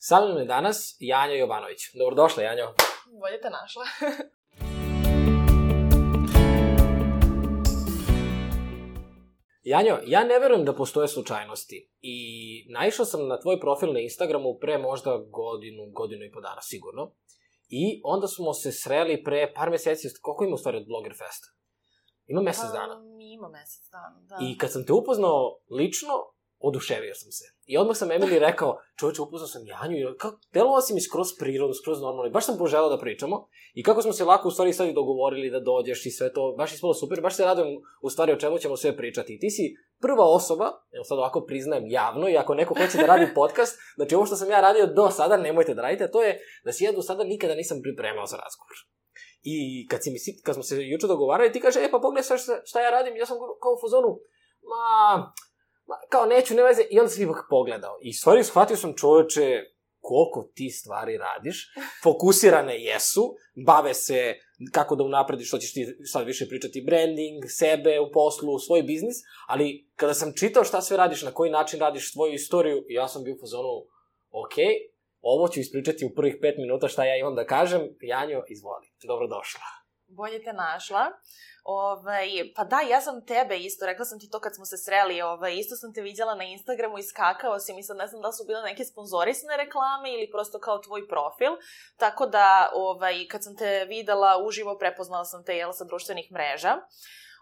Sa mnom je danas Janja Jovanović. Dobrodošla, Janjo. Bolje te našla. Janjo, ja ne verujem da postoje slučajnosti i naišao sam na tvoj profil na Instagramu pre možda godinu, godinu i po dana sigurno. I onda smo se sreli pre par meseci, koliko ima u stvari od Blogger Festa? Ima mesec Pa, dana. Ima mesec dana, da. I kad sam te upoznao lično, oduševio sam se. I odmah sam Emily rekao, čovječe, upoznao sam Janju i kako, delovao si mi skroz prirodno, skroz normalno i baš sam poželao da pričamo. I kako smo se lako u stvari sad i dogovorili da dođeš i sve to, baš ispalo super, baš se radujem u stvari o čemu ćemo sve pričati. I ti si prva osoba, evo sad ovako priznajem javno, i ako neko hoće da radi podcast, znači ovo što sam ja radio do sada, nemojte da radite, to je da si ja do sada nikada nisam pripremao za razgovor. I kad, si mi, kad smo se juče dogovarali, ti kaže, e pa pogledaj šta, šta ja radim, ja sam kao u fazonu, ma, ma, kao neću, ne veze, i onda sam ipak pogledao. I stvari shvatio sam čoveče koliko ti stvari radiš, fokusirane jesu, bave se kako da unaprediš, što ćeš ti sad više pričati, branding, sebe u poslu, svoj biznis, ali kada sam čitao šta sve radiš, na koji način radiš svoju istoriju, ja sam bio u fazonu, ok, ovo ću ispričati u prvih pet minuta šta ja imam da kažem, Janjo, izvoli, dobrodošla. Bolje te našla. Ovaj, pa da, ja sam tebe isto, rekla sam ti to kad smo se sreli, ovaj, isto sam te vidjela na Instagramu i skakao si mi sad, ne znam da su bile neke sponzorisane reklame ili prosto kao tvoj profil, tako da ovaj, kad sam te videla uživo prepoznala sam te jel, sa društvenih mreža.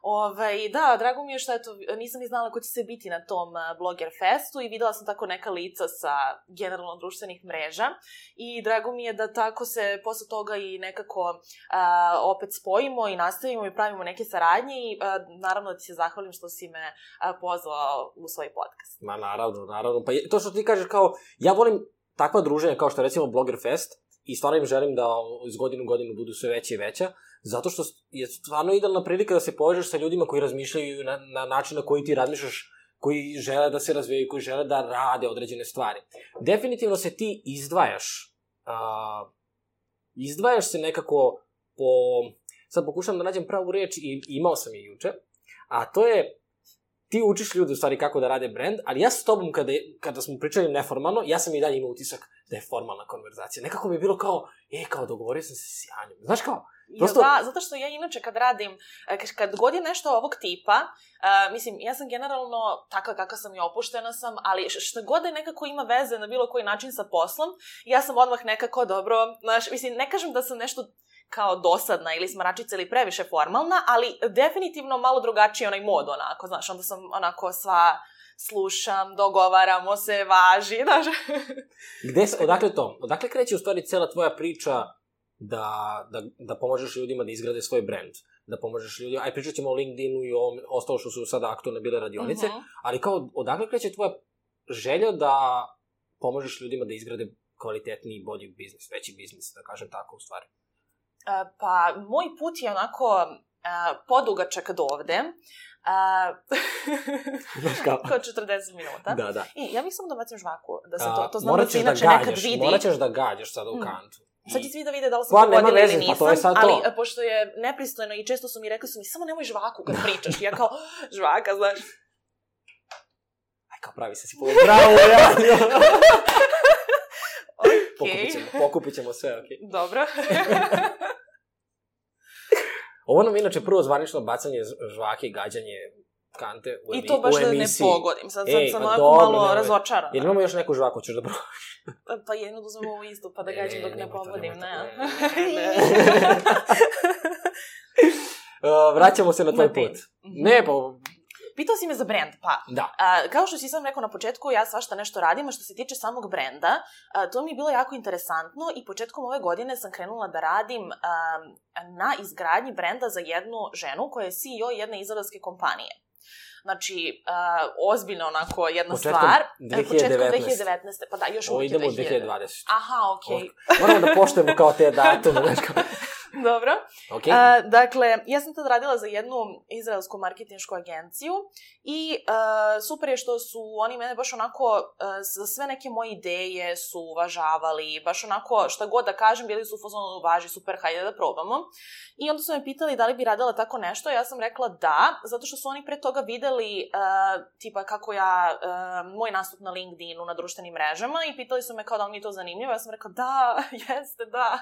Ovaj, da, drago mi je što eto, nisam ni znala ko će se biti na tom Blogger Festu i videla sam tako neka lica sa generalno društvenih mreža i drago mi je da tako se posle toga i nekako a, opet spojimo i nastavimo i pravimo neke saradnje i a, naravno da ti se zahvalim što si me a, pozvao u svoj podcast. Ma naravno, naravno. Pa to što ti kažeš kao, ja volim takva druženja kao što recimo Blogger Fest i stvarno im želim da iz godinu u godinu budu sve veće i veća, zato što je stvarno idealna prilika da se povežeš sa ljudima koji razmišljaju na, na način na koji ti razmišljaš, koji žele da se razvijaju, koji žele da rade određene stvari. Definitivno se ti izdvajaš. A, izdvajaš se nekako po... Sad pokušam da nađem pravu reč i imao sam je juče, a to je ti učiš ljude u stvari kako da rade brand, ali ja s tobom kada, je- kada smo pričali neformalno, ja sam i dalje imao utisak da je formalna konverzacija. Nekako mi je bilo kao, e, kao dogovorio sam se s Janjom. Znaš kao, Prosto... Da, zato što ja inače kad radim, e, kad- god je nešto ovog tipa, uh, mislim, ja sam generalno takva kakva sam i opuštena sam, ali što god da nekako ima veze na bilo koji način sa poslom, ja sam odmah nekako dobro, znaš, mislim, ne kažem da sam nešto kao dosadna ili smaračica ili previše formalna, ali definitivno malo drugačiji onaj mod, onako, znaš, onda sam onako sva slušam, dogovaramo se, važi, znaš. gde, odakle to? Odakle kreće u stvari cela tvoja priča da, da, da pomožeš ljudima da izgrade svoj brand? Da pomožeš ljudima, aj pričat ćemo o LinkedInu i o ostalo što su sada aktualne bile radionice, Mhm. ali kao, odakle kreće tvoja želja da pomožeš ljudima da izgrade kvalitetniji, bolji biznis, veći biznis, da kažem tako u stvari. Pa, moj put je onako podugačak do ovde. Kao? kao 40 minuta. Da, da. I ja bih samo da bacim žvaku, da se to, to znam da se ćeš inače da nekad vidi. Morat ćeš da gađaš sada u Mm. kantu. I- Sad će svi da vide da li sam Pa, pogodila ili veze, pa nisam, to je sad to. ali pošto je nepristojno i često su mi rekli su mi samo nemoj žvaku kad pričaš. I ja kao, žvaka, znaš. Aj, kao pravi se si polo. Bravo, ja! Pokupit Okej, ćemo, pokupit ćemo sve, okej. dobro. Ovo nam je inače prvo zvanično bacanje žvake i gađanje kante u, I emi, to baš da ne emisiji. pogodim. Sad, Ej, sam pa dobro, malo nemoj. razočarana. Jel imamo još neku žvaku, ćeš da probaš? Pa jednu da uzmem ovu istu, pa da Ne, gađam dok ne pogodim, ne. ne. Uh, vraćamo se na tvoj put. Mhm. Ne, pa... Pitao si me za brand, pa Da. A, kao što si sam rekao na početku, ja svašta nešto radim, a što se tiče samog brenda, a, to mi je bilo jako interesantno i početkom ove godine sam krenula da radim a, na izgradnji brenda za jednu ženu koja je CEO jedne izraelske kompanije. Znači, a, ozbiljno onako jedna Početkom stvar. 2019. Početkom 2019. Pa da, još uvijek je idemo u 2000. 2020. Aha, okej. Moramo da poštujemo kao te datume, znaš kao... Dobro. Okay. A, dakle, ja sam tad radila za jednu izraelsku marketinšku agenciju i a, super je što su oni mene baš onako a, za sve neke moje ideje su uvažavali, baš onako šta god da kažem, bili su u fazonu važi, super, hajde da probamo. I onda su me pitali da li bi radila tako nešto, ja sam rekla da, zato što su oni pre toga videli a, tipa kako ja, a, moj nastup na LinkedInu, na društvenim mrežama i pitali su me kao da li mi je to zanimljivo, ja sam rekla da, jeste, da.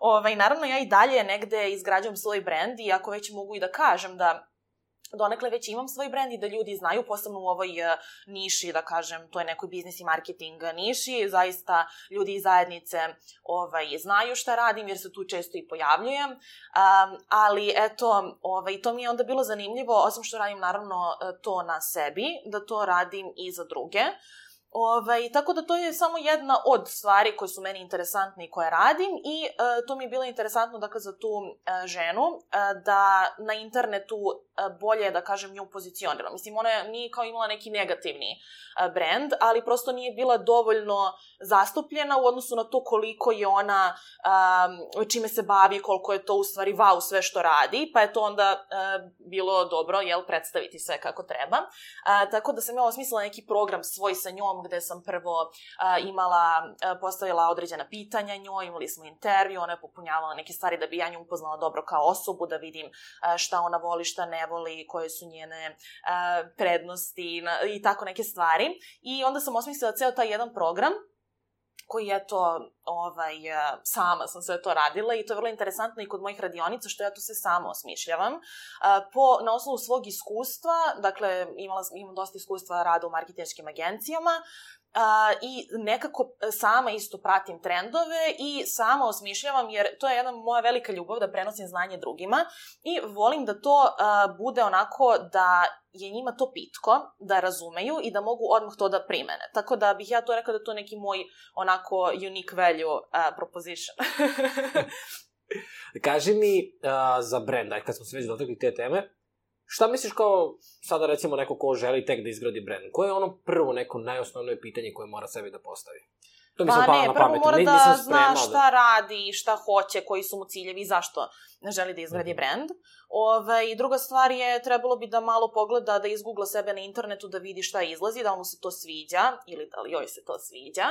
Ovaj, naravno, ja i dalje negde izgrađujem svoj brand i ako već mogu i da kažem da donekle već imam svoj brend i da ljudi znaju, posebno u ovoj uh, niši, da kažem, to je nekoj biznis i marketing niši, zaista ljudi iz zajednice ovaj, znaju šta radim jer se tu često i pojavljujem, um, ali eto, ovaj, to mi je onda bilo zanimljivo, osim što radim naravno to na sebi, da to radim i za druge. Ovaj, tako da to je samo jedna od stvari koje su meni interesantne i koje radim i e, to mi je bilo interesantno dakle za tu e, ženu e, da na internetu e, bolje da kažem nju pozicionira. Mislim ona je, nije kao imala neki negativni e, brand, ali prosto nije bila dovoljno zastupljena u odnosu na to koliko je ona e, čime se bavi, koliko je to u stvari wow sve što radi, pa je to onda bilo dobro jel predstaviti sve kako treba. Tako da sam ja osmislila neki program svoj sa njom gde sam prvo a, imala, a, postavila određena pitanja njoj, imali smo intervju, ona je popunjavala neke stvari da bi ja nju upoznala dobro kao osobu, da vidim a, šta ona voli, šta ne voli, koje su njene a, prednosti na, i tako neke stvari. I onda sam osmislila ceo taj jedan program koji eto, ovaj, sama sam sve to radila i to je vrlo interesantno i kod mojih radionica što ja to sve sama osmišljavam. Po, na osnovu svog iskustva, dakle imala, imam dosta iskustva rada u marketinškim agencijama, Uh, i nekako sama isto pratim trendove i sama osmišljavam jer to je jedna moja velika ljubav da prenosim znanje drugima i volim da to uh, bude onako da je njima to pitko, da razumeju i da mogu odmah to da primene. Tako da bih ja to rekla da to neki moj onako unique value uh, proposition. Kaži mi uh, za brand, aj kad smo se već dotakli te teme, šta misliš kao sada recimo neko ko želi tek da izgradi brand? Koje je ono prvo neko najosnovnije pitanje koje mora sebi da postavi? To mi pa ne, prvo mora da zna šta da... radi, šta hoće, koji su mu ciljevi i zašto ne želi da izgradi mm -hmm. brand. Ove, I druga stvar je, trebalo bi da malo pogleda, da izgoogla sebe na internetu, da vidi šta izlazi, da mu se to sviđa, ili da li joj se to sviđa,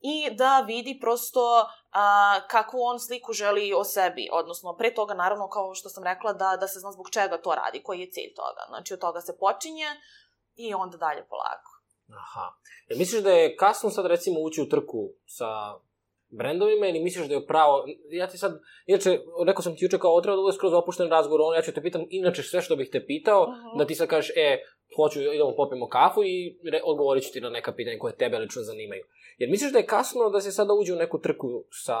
i da vidi prosto a, kakvu on sliku želi o sebi, odnosno pre toga, naravno, kao što sam rekla, da, da se zna zbog čega to radi, koji je cilj toga. Znači, od toga se počinje i onda dalje polako. Aha. Ja misliš da je kasno sad recimo ući u trku sa brendovima ili misliš da je pravo, ja ti sad, inače, rekao sam ti juče kao otreba da bude skroz opušten razgovor, on, ja ću te pitam inače sve što bih te pitao, uh -huh. da ti sad kažeš, e, hoću, idemo popijemo kafu i re, odgovorit ću ti na neka pitanja koje tebe lično zanimaju. Jer misliš da je kasno da se sada uđe u neku trku sa,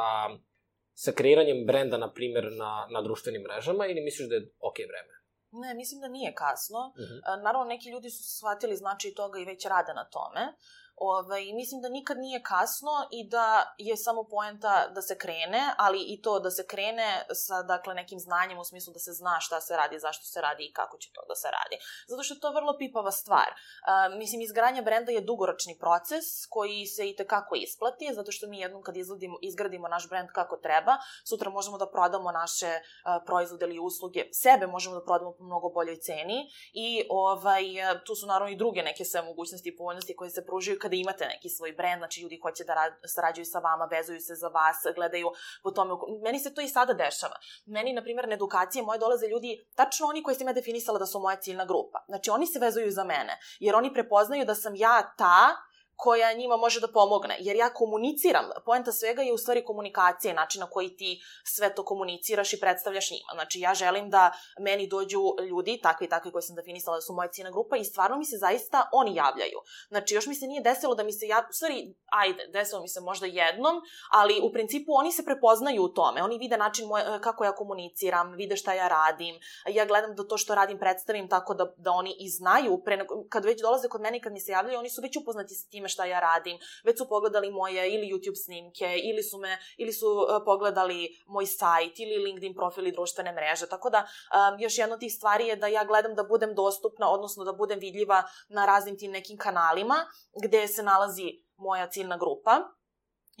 sa kreiranjem brenda, na primjer, na, na društvenim mrežama ili misliš da je ok vreme? Ne, mislim da nije kasno. Uh -huh. Naravno, neki ljudi su shvatili značaj toga i već rade na tome. Ovaj, mislim da nikad nije kasno i da je samo poenta da se krene, ali i to da se krene sa dakle, nekim znanjem u smislu da se zna šta se radi, zašto se radi i kako će to da se radi. Zato što je to vrlo pipava stvar. Uh, mislim, izgradnja brenda je dugoročni proces koji se i tekako isplati, zato što mi jednom kad izgradimo, izgradimo naš brend kako treba, sutra možemo da prodamo naše uh, proizvode ili usluge, sebe možemo da prodamo po mnogo boljoj ceni i ovaj, tu su naravno i druge neke sve mogućnosti i povoljnosti koje se pružaju kada imate neki svoj brend, znači ljudi hoće da sarađuju sa vama, vezuju se za vas, gledaju po tome. Meni se to i sada dešava. Meni, na primjer, na edukacije moje dolaze ljudi, tačno oni koji sam ja definisala da su moja ciljna grupa. Znači, oni se vezuju za mene, jer oni prepoznaju da sam ja ta koja njima može da pomogne. Jer ja komuniciram, poenta svega je u stvari komunikacija, način na koji ti sve to komuniciraš i predstavljaš njima. Znači ja želim da meni dođu ljudi, takvi i takvi koji sam definisala da su moja cijena grupa i stvarno mi se zaista oni javljaju. Znači još mi se nije desilo da mi se ja, u stvari, ajde, desilo mi se možda jednom, ali u principu oni se prepoznaju u tome. Oni vide način moj, kako ja komuniciram, vide šta ja radim. Ja gledam da to što radim predstavim tako da, da oni i znaju, pre, kad već dolaze kod mene i kad mi se javljaju, oni su već upoznati sa time šta ja radim, već su pogledali moje ili YouTube snimke, ili su me, ili su uh, pogledali moj sajt, ili LinkedIn profil i društvene mreže, tako da um, još jedna od tih stvari je da ja gledam da budem dostupna, odnosno da budem vidljiva na raznim tim nekim kanalima gde se nalazi moja ciljna grupa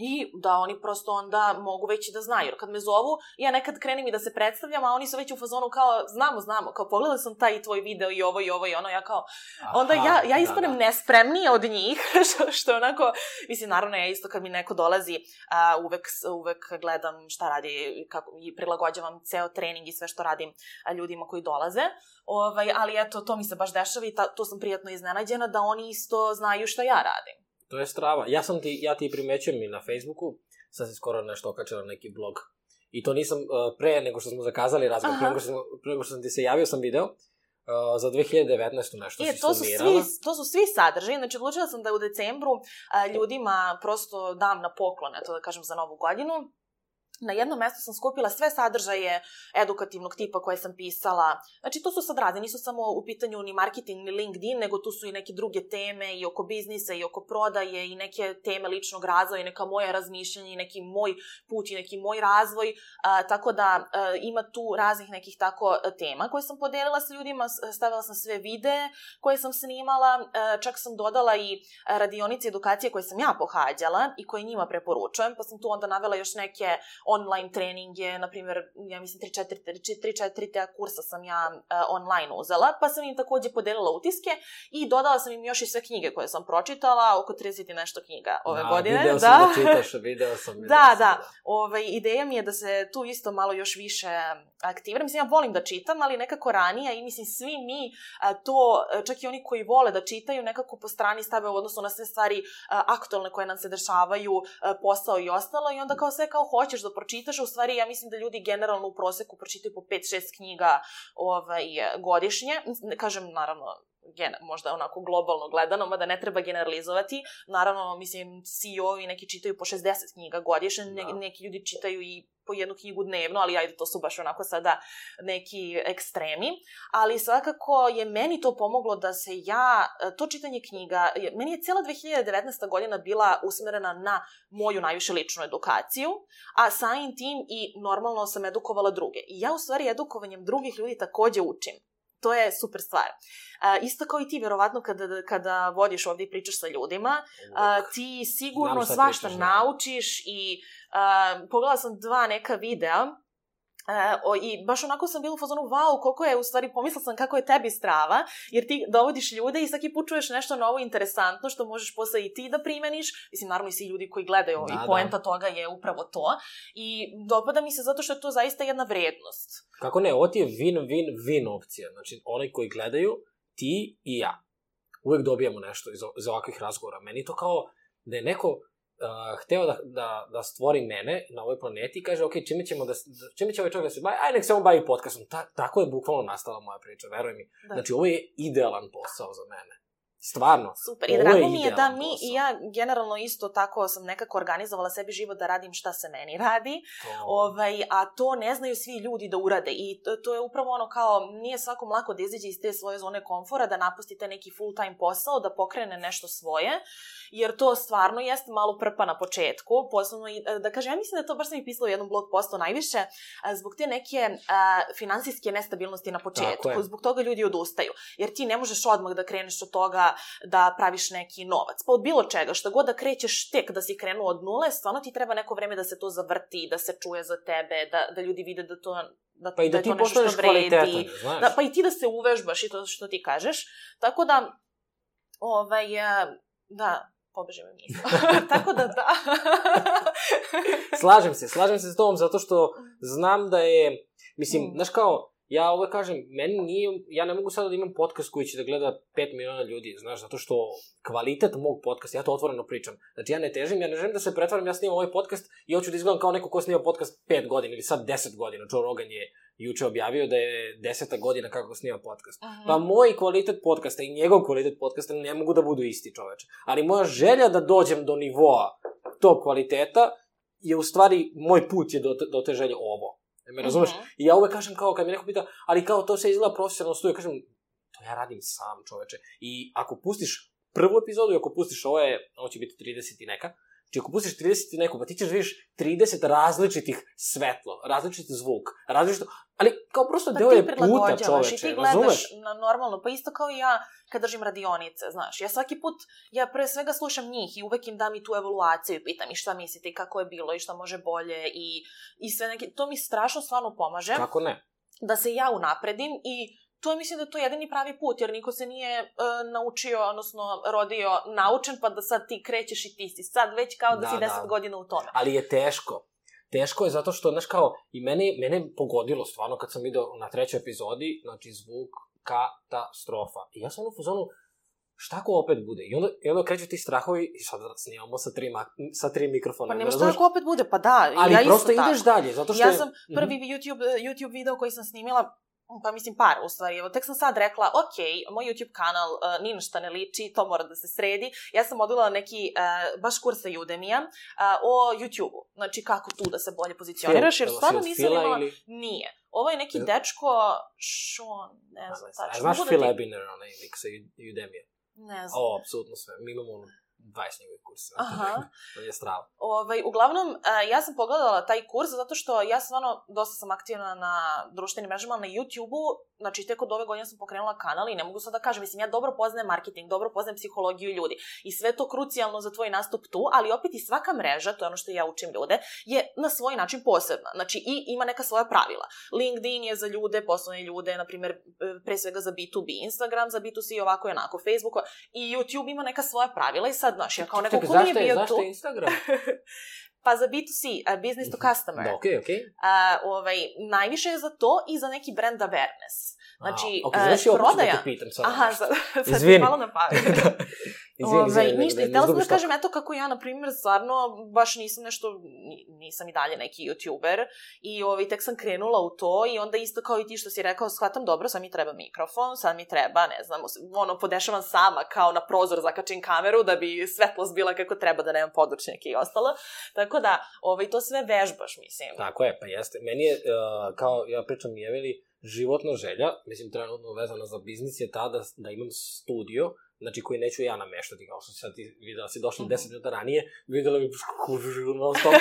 I da oni prosto onda mogu već i da znaju. Jer kad me zovu, ja nekad krenem i da se predstavljam, a oni su već u fazonu kao, znamo, znamo, kao pogledali sam taj tvoj video i ovo i ovo i ono, ja kao, onda Aha, ja, ja da, ispanem da. nespremnije od njih, što, što onako, mislim, naravno ja isto kad mi neko dolazi, a, uvek, uvek gledam šta radi kako, i prilagođavam ceo trening i sve što radim a, ljudima koji dolaze, ovaj, ali eto, to mi se baš dešava i ta, to sam prijatno iznenađena da oni isto znaju šta ja radim. To je strava. Ja sam ti, ja ti primećujem i na Facebooku, sad se skoro nešto okačila neki blog. I to nisam uh, pre nego što smo zakazali razgovor, pre nego, što, smo- pre nego što sam ti se javio sam video uh, za 2019. nešto E, si to su, svi, to su svi sadržaji, znači odlučila sam da u decembru a, ljudima prosto dam na poklon, eto da kažem za novu godinu. Na jednom mestu sam skupila sve sadržaje edukativnog tipa koje sam pisala. Znači, to su sad razne, nisu samo u pitanju ni marketing, ni LinkedIn, nego tu su i neke druge teme i oko biznisa i oko prodaje i neke teme ličnog razvoja i neka moja razmišljanja i neki moj put i neki moj razvoj. A, tako da a, ima tu raznih nekih tako a, tema koje sam podelila sa ljudima, stavila sam sve videe koje sam snimala, e, čak sam dodala i radionice edukacije koje sam ja pohađala i koje njima preporučujem, pa sam tu onda navela još neke online treninge, na primjer, ja mislim 3-4 te kursa sam ja e, online uzela, pa sam im takođe podelila utiske i dodala sam im još i sve knjige koje sam pročitala, oko 30 i nešto knjiga ove da, godine. Video da. sam da čitaš, video sam. Video Da, sam, da. Ovaj, ideja mi je da se tu isto malo još više aktiviram. Mislim, ja volim da čitam, ali nekako ranije i mislim, svi mi a, to, a, čak i oni koji vole da čitaju, nekako po strani stave u odnosu na sve stvari a, aktualne koje nam se dešavaju, a, posao i ostalo i onda kao sve kao hoćeš da pročitaš, a u stvari ja mislim da ljudi generalno u proseku pročitaju po 5-6 knjiga ovaj, godišnje. Kažem, naravno, gen, možda onako globalno gledano, mada ne treba generalizovati. Naravno, mislim, CEO i neki čitaju po 60 knjiga godišnje, ne, Da. neki ljudi čitaju i po jednu knjigu dnevno, ali ajde, to su baš onako sada neki ekstremi. Ali svakako je meni to pomoglo da se ja, to čitanje knjiga, meni je cijela 2019. godina bila usmerena na moju najviše ličnu edukaciju, a samim tim i normalno sam edukovala druge. I ja u stvari edukovanjem drugih ljudi takođe učim. To je super stvar. A, isto kao i ti, verovatno, kada, kada vodiš ovdje i pričaš sa ljudima, a, ti sigurno svašta pričaš, da. naučiš i a, pogledala sam dva neka videa E, o, I baš onako sam bila u fazonu, wow, koliko je, u stvari, pomislila sam kako je tebi strava, jer ti dovodiš ljude i svaki put čuješ nešto novo interesantno što možeš posle i ti da primeniš. Mislim, naravno i svi ljudi koji gledaju Da, i da. poenta toga je upravo to. I dopada mi se zato što je to zaista jedna vrednost. Kako ne, ovo ti je win-win-win opcija. Znači, onaj koji gledaju, ti i ja. Uvek dobijamo nešto iz, iz ovakvih razgovora. Meni to kao da je neko uh, hteo da, da, da stvori mene na ovoj planeti i kaže, ok, čime, ćemo da, čime će ovaj čovjek da se bavi? Aj, nek se on bavi podcastom. Ta, tako je bukvalno nastala moja priča, veruj mi. Da. Znači, ovo je idealan posao za mene. Stvarno. Super. I drago mi je da mi posao. i ja generalno isto tako sam nekako organizovala sebi život da radim šta se meni radi. To... Ovaj, a to ne znaju svi ljudi da urade i to, to je upravo ono kao, nije svakom lako da izađe iz te svoje zone komfora, da napustite neki full time posao, da pokrene nešto svoje, jer to stvarno jeste malo prpa na početku, posebno i, e, da kažem, ja mislim da to baš sam i pisala u jednom blog postu najviše, a, zbog te neke a, finansijske nestabilnosti na početku, zbog toga ljudi odustaju, jer ti ne možeš odmah da kreneš od toga da praviš neki novac, pa od bilo čega, šta god da krećeš tek da si krenuo od nule, stvarno ti treba neko vreme da se to zavrti, da se čuje za tebe, da, da ljudi vide da to da, Pa i da, je ti postaneš kvalitetan, znaš. Da, pa i ti da se uvežbaš i to što ti kažeš. Tako da, ovaj, e, da, pobeže me misla. Tako da, da. Slažem se, slažem se s tobom zato što znam da je, mislim, Mm. znaš kao, ja ovo kažem, meni nije, ja ne mogu sada da imam podcast koji će da gleda 5 miliona ljudi, znaš, zato što kvalitet mog podcasta, ja to otvoreno pričam, znači ja ne težim, ja ne želim da se pretvaram, ja snimam ovaj podcast i hoću da izgledam kao neko ko snima podcast 5 godina ili sad 10 godina, Joe Rogan je juče objavio da je deseta godina kako snima podcast. Pa moj kvalitet podcasta i njegov kvalitet podcasta ne mogu da budu isti čoveče. Ali moja želja da dođem do nivoa tog kvaliteta je u stvari, moj put je do, do te želje ovo. Me razumeš? Mhm. I ja uvek kažem kao, kad mi neko pita, ali kao to se izgleda profesionalno studiju, kažem, to ja radim sam čoveče. I ako pustiš prvu epizodu i ako pustiš ovo je, ovo će biti 30 i neka, Znači, ako pustiš 30 i neko, pa ti ćeš da vidiš 30 različitih svetlo, različit zvuk, različito... Ali kao prosto Pa deo je puta prilagođavaš čoveče, i ti gledaš razumeš? na normalno, pa isto kao i ja kad držim radionice, znaš. Ja svaki put, ja pre svega slušam njih i uvek im dam i tu evaluaciju i pitam i šta mislite i kako je bilo i šta može bolje i, i sve neke, to mi strašno stvarno pomaže Kako ne? da se ja unapredim i to je, mislim da je to jedini pravi put, jer niko se nije uh, naučio, odnosno rodio naučen, pa da sad ti krećeš i ti si sad već kao da, Da, si 10 da. godina u tome. Ali je teško. Teško je zato što, znaš, kao, i mene, mene pogodilo stvarno kad sam video na trećoj epizodi, znači zvuk katastrofa. I ja sam u fazonu, šta ako opet bude? I onda, i onda kreću ti strahovi i sad snimamo sa tri, sa tri mikrofona. Pa ne nema šta ako opet bude, pa da, Ali ja prosto ideš tako. dalje, zato što Ja sam Mhm. prvi YouTube, YouTube video koji sam snimila, pa mislim par u stvari, evo, tek sam sad rekla, ok, moj YouTube kanal uh, ni na šta ne liči, to mora da se sredi. Ja sam odvila neki uh, baš kurs sa Udemija uh, o YouTube-u, znači kako tu da se bolje pozicioniraš, jer stvarno nisam imala... Ili... Nije. Ovo je neki Jel- dečko, Sean, ne znam A tačno. znaš Phil Ebiner, onaj lik sa Udemije? Ne znam. O, apsolutno sve. Mi imamo ono 20 njegovih kursa. Aha. On je strava. Ovaj, uglavnom, a, ja sam pogledala taj kurs zato što ja stvarno dosta sam aktivna na društvenim mrežama, na YouTube-u, znači tek od ove godine sam pokrenula kanal i ne mogu sad da kažem, mislim, ja dobro poznajem marketing, dobro poznajem psihologiju ljudi i sve to krucijalno za tvoj nastup tu, ali opet i svaka mreža, to je ono što ja učim ljude, je na svoj način posebna, znači i ima neka svoja pravila. LinkedIn je za ljude, poslovne ljude, na primjer, pre svega za B2B, Instagram za B2C, ovako i onako, Facebook i YouTube ima neka svoja pravila i sad, znaš, ja kao neko ko nije bio zašto tu... je Instagram? Pa za B2C, uh, business to customer, Da, okej, okej. uh, ovaj, najviše je za to i za neki brand awareness. Znači, A, ok, uh, znaš, ja opet ću prodaja... da te pitam sad. Aha, sad, sad Izvini. malo na pamet. izvini, Ovaj, izvini, ništa, i htela sam da kažem, eto kako ja, na primjer, stvarno, baš nisam nešto, ni- nisam i dalje neki youtuber, i ovaj, tek sam krenula u to, i onda isto kao i ti što si rekao, shvatam dobro, sad mi treba mikrofon, sad mi treba, ne znam, ono, podešavam sama, kao na prozor zakačim kameru, da bi svetlost bila kako treba, da nemam podočnjake i ostalo, tako da, ovaj, to sve vežbaš, mislim. Tako je, pa jeste. Meni je, uh, kao ja pričam i Eveli, životna želja, mislim trenutno vezana za biznis je ta da, da imam studio, znači koji neću ja nameštati, kao što si sad ti videla, si došla Mhm. 10 minuta ranije, videla bi kužu, non stop,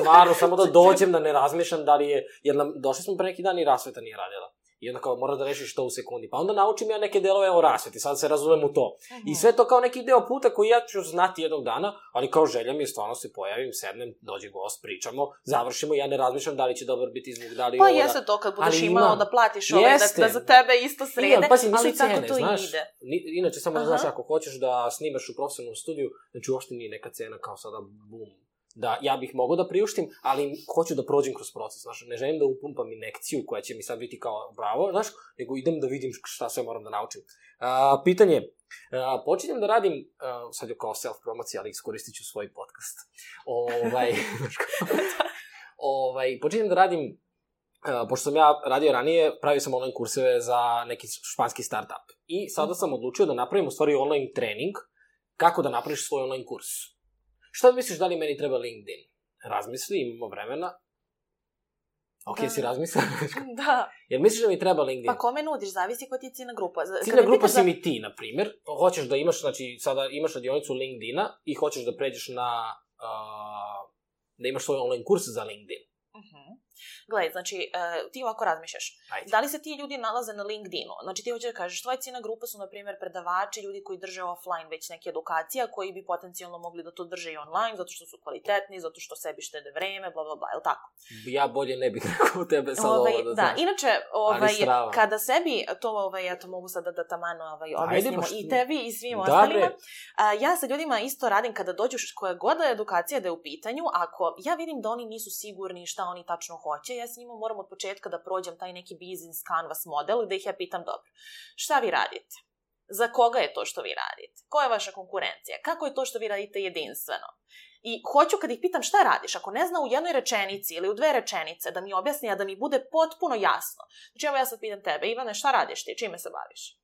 stvarno, samo da dođem, da ne razmišljam da li je, jer nam, došli smo pre neki dan i rasveta nije radila. I onda kao mora da rešiš to u sekundi. Pa onda naučim ja neke delove o rasveti, sad se razumem u to. Mhm. I sve to kao neki deo puta koji ja ću znati jednog dana, ali kao želja mi je stvarno se pojavim, sednem, dođe gost, pričamo, završimo, ja ne razmišljam da li će dobar biti zvuk, da li Pa ovo da... jeste to kad budeš Ali imao da platiš ovaj, da, da za tebe isto srede, Ima, pazi, nisu ali cene, tako to znaš. ide. Ni, inače, samo da Aha. znaš, ako hoćeš da snimaš u profesionalnom studiju, znači uopšte nije neka cena kao sada bum. Da, ja bih mogao da priuštim, ali hoću da prođem kroz proces, znaš, ne želim da upumpam inekciju koja će mi sad biti kao bravo, znaš, nego idem da vidim šta sve moram da naučim. A, pitanje, a, počinjem da radim, a, sad je kao self-promocija, ali iskoristit ću svoj podcast. Ovaj, ovaj, počinjem da radim Uh, pošto sam ja radio ranije, pravio sam online kurseve za neki španski startup. I sada sam odlučio da napravim u stvari online trening kako da napraviš svoj online kurs. Šta misliš da li meni treba LinkedIn? Razmisli, imamo vremena. Ok, Da. si razmislila? Da, Jer misliš da mi treba LinkedIn? pa kome nudiš, zavisi ko ti je ciljna grupa. Z- kad Ciljna grupa si za- mi ti, na primjer. Hoćeš da imaš, znači, sada imaš radionicu LinkedIna i hoćeš da pređeš na... Uh, da imaš svoj online kurs za LinkedIn. Mhm. Gledaj, znači, uh, ti ovako razmišljaš. Ajde. Da li se ti ljudi nalaze na LinkedInu? Znači, ti hoćeš da kažeš, tvoja ciljna grupa su, na primjer, predavači, ljudi koji drže offline već neke edukacija, koji bi potencijalno mogli da to drže i online, zato što su kvalitetni, zato što sebi štede vreme, bla, bla, bla, je tako? Ja bolje ne bih rekao tebe sad ovaj, ovo da, da, inače, ovaj, kada sebi, to ovaj, eto mogu sada da tamano ovaj, Ajde, objasnimo što- i tebi i svim Da, ostalima. A, ja sa ljudima isto radim kada dođu koja god da edukacija da je u pitanju, ako ja vidim da oni nisu sigurni šta oni tačno hoće, ja s njima moram od početka da prođem taj neki business canvas model gde ih ja pitam dobro, šta vi radite? Za koga je to što vi radite? Koja je vaša konkurencija? Kako je to što vi radite jedinstveno? I hoću kad ih pitam šta radiš, ako ne zna u jednoj rečenici ili u dve rečenice da mi objasni, a da mi bude potpuno jasno. Znači evo ja sad pitam tebe, Ivane, šta radiš ti, čime se baviš?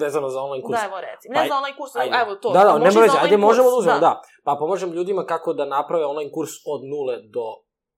Vezano za online kurs. Da, evo reci. Pa, Ne za online kurs, Ajde. evo to. Da, da, ne može mora za ajde, možemo da uzmemo, da. Pa pomožem ljudima kako da naprave online kurs od nule do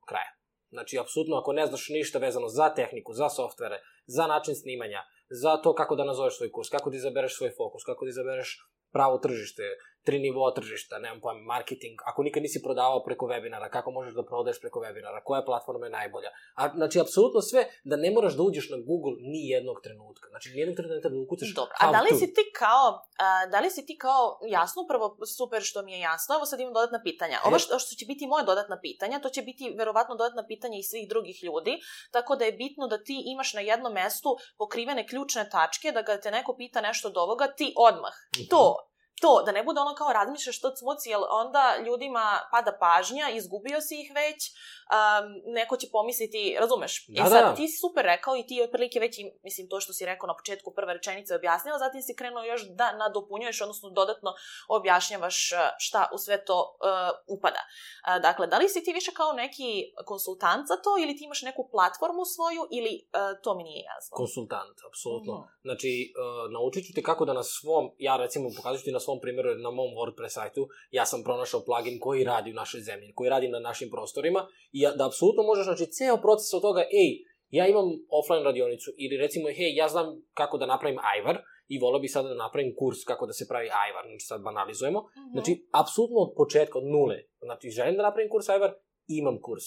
kraja. Znači, apsolutno, ako ne znaš ništa vezano za tehniku, za softvere, za način snimanja, za to kako da nazoveš svoj kurs, kako da izabereš svoj fokus, kako da izabereš pravo tržište, tri nivoa tržišta, nemam pojma, marketing, ako nikad nisi prodavao preko webinara, kako možeš da prodaješ preko webinara, koja platforma je najbolja. A, znači, apsolutno sve, da ne moraš da uđeš na Google ni jednog trenutka. Znači, ni jednog trenutka da ukucaš Dobro, a da li si ti kao, a, da li si ti kao, jasno, prvo, super što mi je jasno, evo sad imam dodatna pitanja. Ovo što, što će biti moje dodatna pitanja, to će biti verovatno dodatna pitanja i svih drugih ljudi, tako da je bitno da ti imaš na jednom mestu pokrivene ključne tačke, da ga te neko pita nešto od ovoga, ti odmah. -hmm. To, to, da ne bude ono kao razmišljaš što cmuci, jer onda ljudima pada pažnja, izgubio si ih već, um, neko će pomisliti, razumeš? Da, e sad, da. ti si super rekao i ti otprilike već, mislim, to što si rekao na početku prve rečenice objasnila, zatim si krenuo još da nadopunjuješ, odnosno dodatno objašnjavaš uh, šta u sve to uh, upada. Uh, dakle, da li si ti više kao neki konsultant za to ili ti imaš neku platformu svoju ili uh, to mi nije jasno? Konsultant, apsolutno. Mm. Znači, uh, naučit ću te kako da na svom, ja recimo pokazat ću ti na svom primjeru, na mom WordPress sajtu, ja sam pronašao plugin koji radi u našoj zemlji, koji radi na našim prostorima i ja, da apsolutno možeš, znači, ceo proces od toga, ej, ja imam offline radionicu ili recimo, hej, ja znam kako da napravim ajvar i volio bih sada da napravim kurs kako da se pravi ajvar, znači sad banalizujemo. Mm -hmm. Znači, apsolutno od početka, od nule, znači, želim da napravim kurs ajvar, imam kurs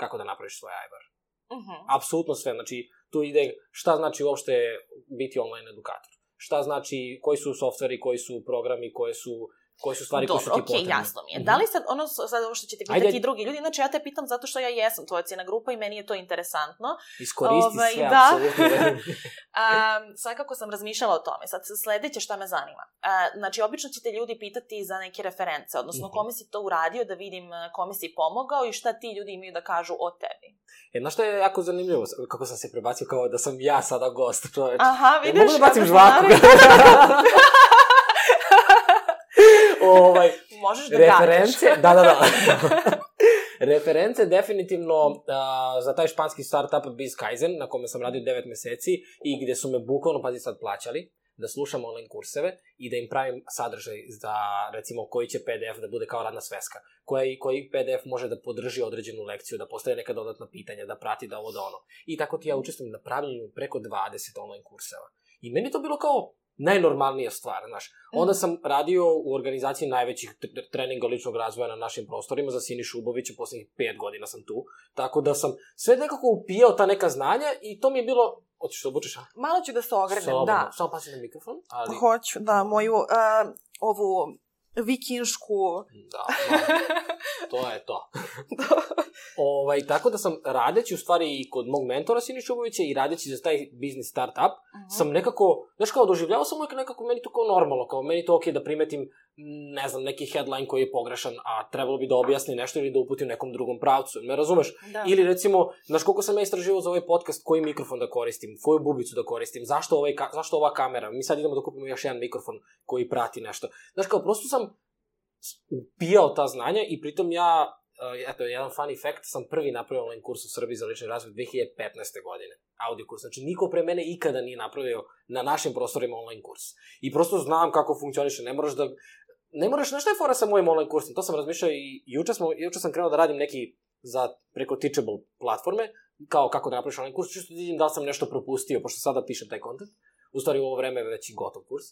kako da napraviš svoj ajvar. Mm -hmm. Apsolutno sve, znači, tu ide šta znači uopšte biti online edukator. Šta znači, koji su softveri, koji su programi, koje su koji su stvari Dobro, koje su ti okay, potrebne. jasno mi je. Da li sad, ono, sad ovo što ćete pitati Ajde. drugi ljudi, znači ja te pitam zato što ja jesam tvoja cijena grupa i meni je to interesantno. Iskoristi Ovaj, sve, da. apsolutno. Um, svakako sam razmišljala o tome. Sad sledeće šta me zanima. Uh, znači, obično ćete ljudi pitati za neke reference, odnosno Mhm. kome si to uradio, da vidim kome si pomogao i šta ti ljudi imaju da kažu o tebi. E, znaš što je jako zanimljivo? Kako sam se prebacio kao da sam ja sada gost, čoveč. Aha, E, vidiš? mogu da bacim žvaku? ovaj, Možeš da reference, da, da, da. reference definitivno uh, za taj španski startup Biz Kaizen, na kome sam radio 9 meseci i gde su me bukvalno, pazi sad, plaćali da slušam online kurseve i da im pravim sadržaj za, recimo, koji će PDF da bude kao radna sveska, koji, koji PDF može da podrži određenu lekciju, da postaje neka dodatna pitanja, da prati da ovo da ono. I tako ti ja učestvujem na pravljenju preko 20 online kurseva. I meni to bilo kao najnormalnija stvar, znaš. Onda sam radio u organizaciji najvećih tr- treninga ličnog razvoja na našim prostorima za Sinišu Ubovića, poslednjih pet godina sam tu, tako da sam sve nekako upijao ta neka znanja i to mi je bilo... Hoćeš da obučeš? Malo ću da se ogrenem, da. Samo pasi na mikrofon, ali... Hoću, da, moju uh, ovu vikinšku... Da, da, to je to. ovaj, tako da sam radeći u stvari i kod mog mentora Siniša Ubovića i radeći za taj biznis startup, Mhm. sam nekako, znaš kao, doživljavao sam uvijek nekako meni to kao normalno, kao meni to okej da primetim, ne znam, neki headline koji je pogrešan, a trebalo bi da objasni nešto ili da uputi u nekom drugom pravcu, me razumeš? Da. Ili recimo, znaš koliko sam ja istraživao za ovaj podcast, koji mikrofon da koristim, koju bubicu da koristim, zašto, ovaj, ka- zašto ova kamera, mi sad idemo da kupimo još jedan mikrofon koji prati nešto. Znaš kao, prosto sam upijao ta znanja i pritom ja, uh, eto, jedan funny fact, sam prvi napravio online kurs u Srbiji za lični razvoj 2015. godine. Audio kurs. Znači, niko pre mene ikada nije napravio na našim prostorima online kurs. I prosto znam kako funkcioniše. Ne moraš da... Ne moraš, znaš šta je fora sa mojim online kursom? To sam razmišljao i juče, smo, juče sam krenuo da radim neki za preko Teachable platforme, kao kako da napraviš online kurs, čisto da vidim da sam nešto propustio, pošto sada pišem taj kontent. U stvari u ovo vreme je već i gotov kurs.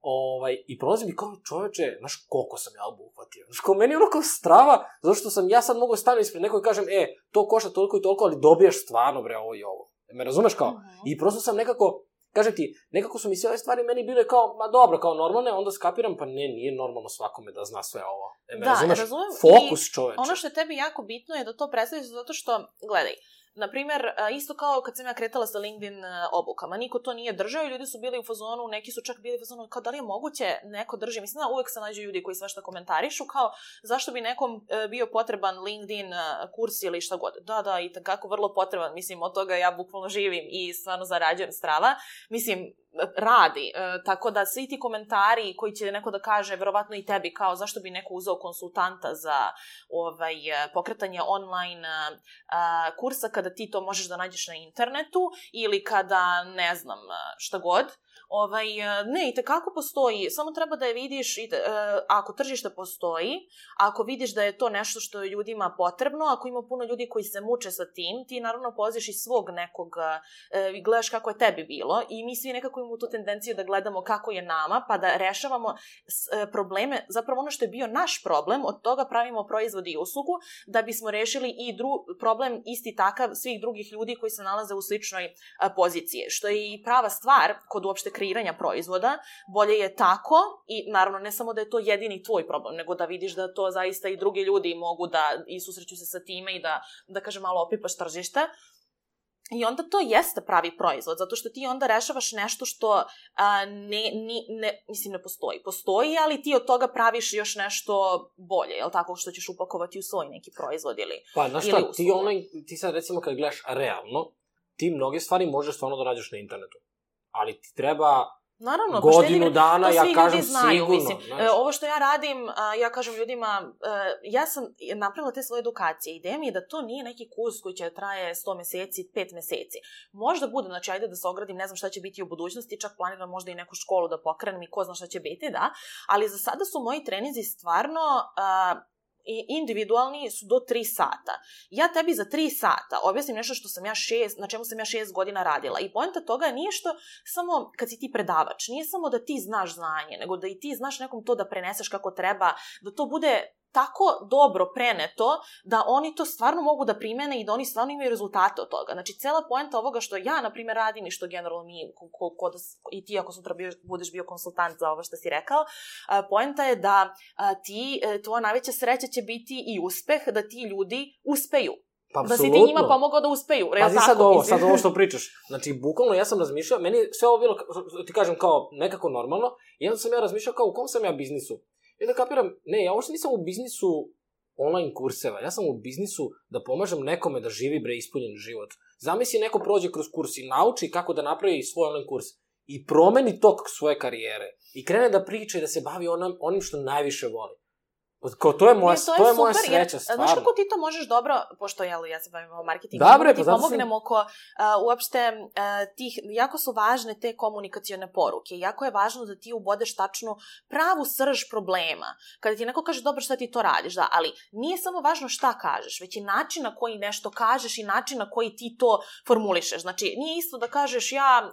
Ovaj, I prolazim i kao čoveče, znaš koliko sam ja obuhvatio. Znaš, kao meni ono kao strava, zato što sam ja sad mogu stanu ispred nekog i kažem, e, to košta toliko i toliko, ali dobijaš stvarno, bre, ovo i ovo. Me razumeš kao? Mhm. I prosto sam nekako, kažem ti, nekako su mi sve ove stvari meni bile kao, ma dobro, kao normalne, onda skapiram, pa ne, nije normalno svakome da zna sve ovo. E, me Da, razumeš? razumem. Fokus čoveče. Ono što je tebi jako bitno je da to predstaviš zato što, gledaj, na primer, a, isto kao kad sam ja kretala sa LinkedIn obukama, niko to nije držao i ljudi su bili u fazonu, neki su čak bili u fazonu, kao da li je moguće neko drži, mislim da uvek se nađu ljudi koji svašta komentarišu, kao zašto bi nekom e, bio potreban LinkedIn kurs ili šta god. Da, da, i kako vrlo potreban, mislim, od toga ja bukvalno živim i stvarno zarađujem strava. Mislim, radi. E, tako da svi ti komentari koji će neko da kaže, verovatno i tebi, kao zašto bi neko uzeo konsultanta za ovaj, e, pokretanje online a, a, kursa kada ti to možeš da nađeš na internetu ili kada, ne znam, a, šta god. Ovaj, e, ne, i tekako postoji, samo treba da je vidiš, i te, e, ako tržište postoji, ako vidiš da je to nešto što je ljudima potrebno, ako ima puno ljudi koji se muče sa tim, ti naravno poziš iz svog nekog, e, i gledaš kako je tebi bilo i mi svi nekako imamo tu tendenciju da gledamo kako je nama, pa da rešavamo e, probleme, zapravo ono što je bio naš problem, od toga pravimo proizvod i uslugu, da bismo rešili i dru, problem isti takav svih drugih ljudi koji se nalaze u sličnoj poziciji, što je i prava stvar kod uopšte kreiranja proizvoda, bolje je tako i naravno ne samo da je to jedini tvoj problem, nego da vidiš da to zaista i drugi ljudi mogu da i susreću se sa time i da, da kažem, malo opipaš tržište. I onda to jeste pravi proizvod, zato što ti onda rešavaš nešto što a, ne, ne, ne, mislim ne postoji. Postoji, ali ti od toga praviš još nešto bolje, jel tako, što ćeš upakovati u svoj neki proizvod ili Pa, znaš šta, ti, onaj, ti sad recimo kad gledaš realno, ti mnoge stvari možeš stvarno da nađeš na internetu. Ali ti treba Naravno, godinu dana, to ja kažem znaju, sigurno. Mislim, e, ovo što ja radim, a, ja kažem ljudima, e, ja sam napravila te svoje edukacije. Ideja mi je da to nije neki kurs koji će traje 100 meseci, 5 meseci. Možda bude, znači ajde da se ogradim, ne znam šta će biti u budućnosti, čak planiram možda i neku školu da pokrenem i ko zna šta će biti, da. Ali za sada su moji trenizi stvarno a, i individualni su do 3 sata. Ja tebi za 3 sata objasnim nešto što sam ja šest, na čemu sam ja 6 godina radila. I poenta toga nije što samo kad si ti predavač, nije samo da ti znaš znanje, nego da i ti znaš nekom to da preneseš kako treba, da to bude tako dobro preneto da oni to stvarno mogu da primene i da oni stvarno imaju rezultate od toga. Znači, cela poenta ovoga što ja, na primjer, radim i što generalno mi, ko, ko, ko da, i ti ako sutra bio, budeš bio konsultant za ovo što si rekao, poenta je da a, ti, e, tvoja najveća sreća će biti i uspeh, da ti ljudi uspeju. Pa, Da si ti njima pomogao da uspeju. Real Pazi tako, sad ovo, sad ovo što pričaš. Znači, bukvalno ja sam razmišljao, meni sve ovo bilo, ti kažem, kao nekako normalno, i onda sam ja razmišljao kao u kom sam ja biznisu. I onda kapiram, ne, ja uopšte nisam u biznisu online kurseva, ja sam u biznisu da pomažem nekome da živi bre ispunjen život. Zamisli neko prođe kroz kurs i nauči kako da napravi svoj online kurs i promeni tok svoje karijere i krene da priča i da se bavi onom, onim što najviše voli. Kao, to je moja, Ne, to je, moja super, sreća, jer, stvarno. Znaš kako ti to možeš dobro, pošto jel, ja se bavim o marketingu, Da, bre, da pa ti zato sam- pomognem oko uh, uopšte uh, tih, jako su važne te komunikacione poruke, jako je važno da ti ubodeš tačnu pravu srž problema. Kada ti neko kaže, dobro, šta ti to radiš, da, ali nije samo važno šta kažeš, već i način na koji nešto kažeš i način na koji ti to formulišeš. Znači, nije isto da kažeš ja uh,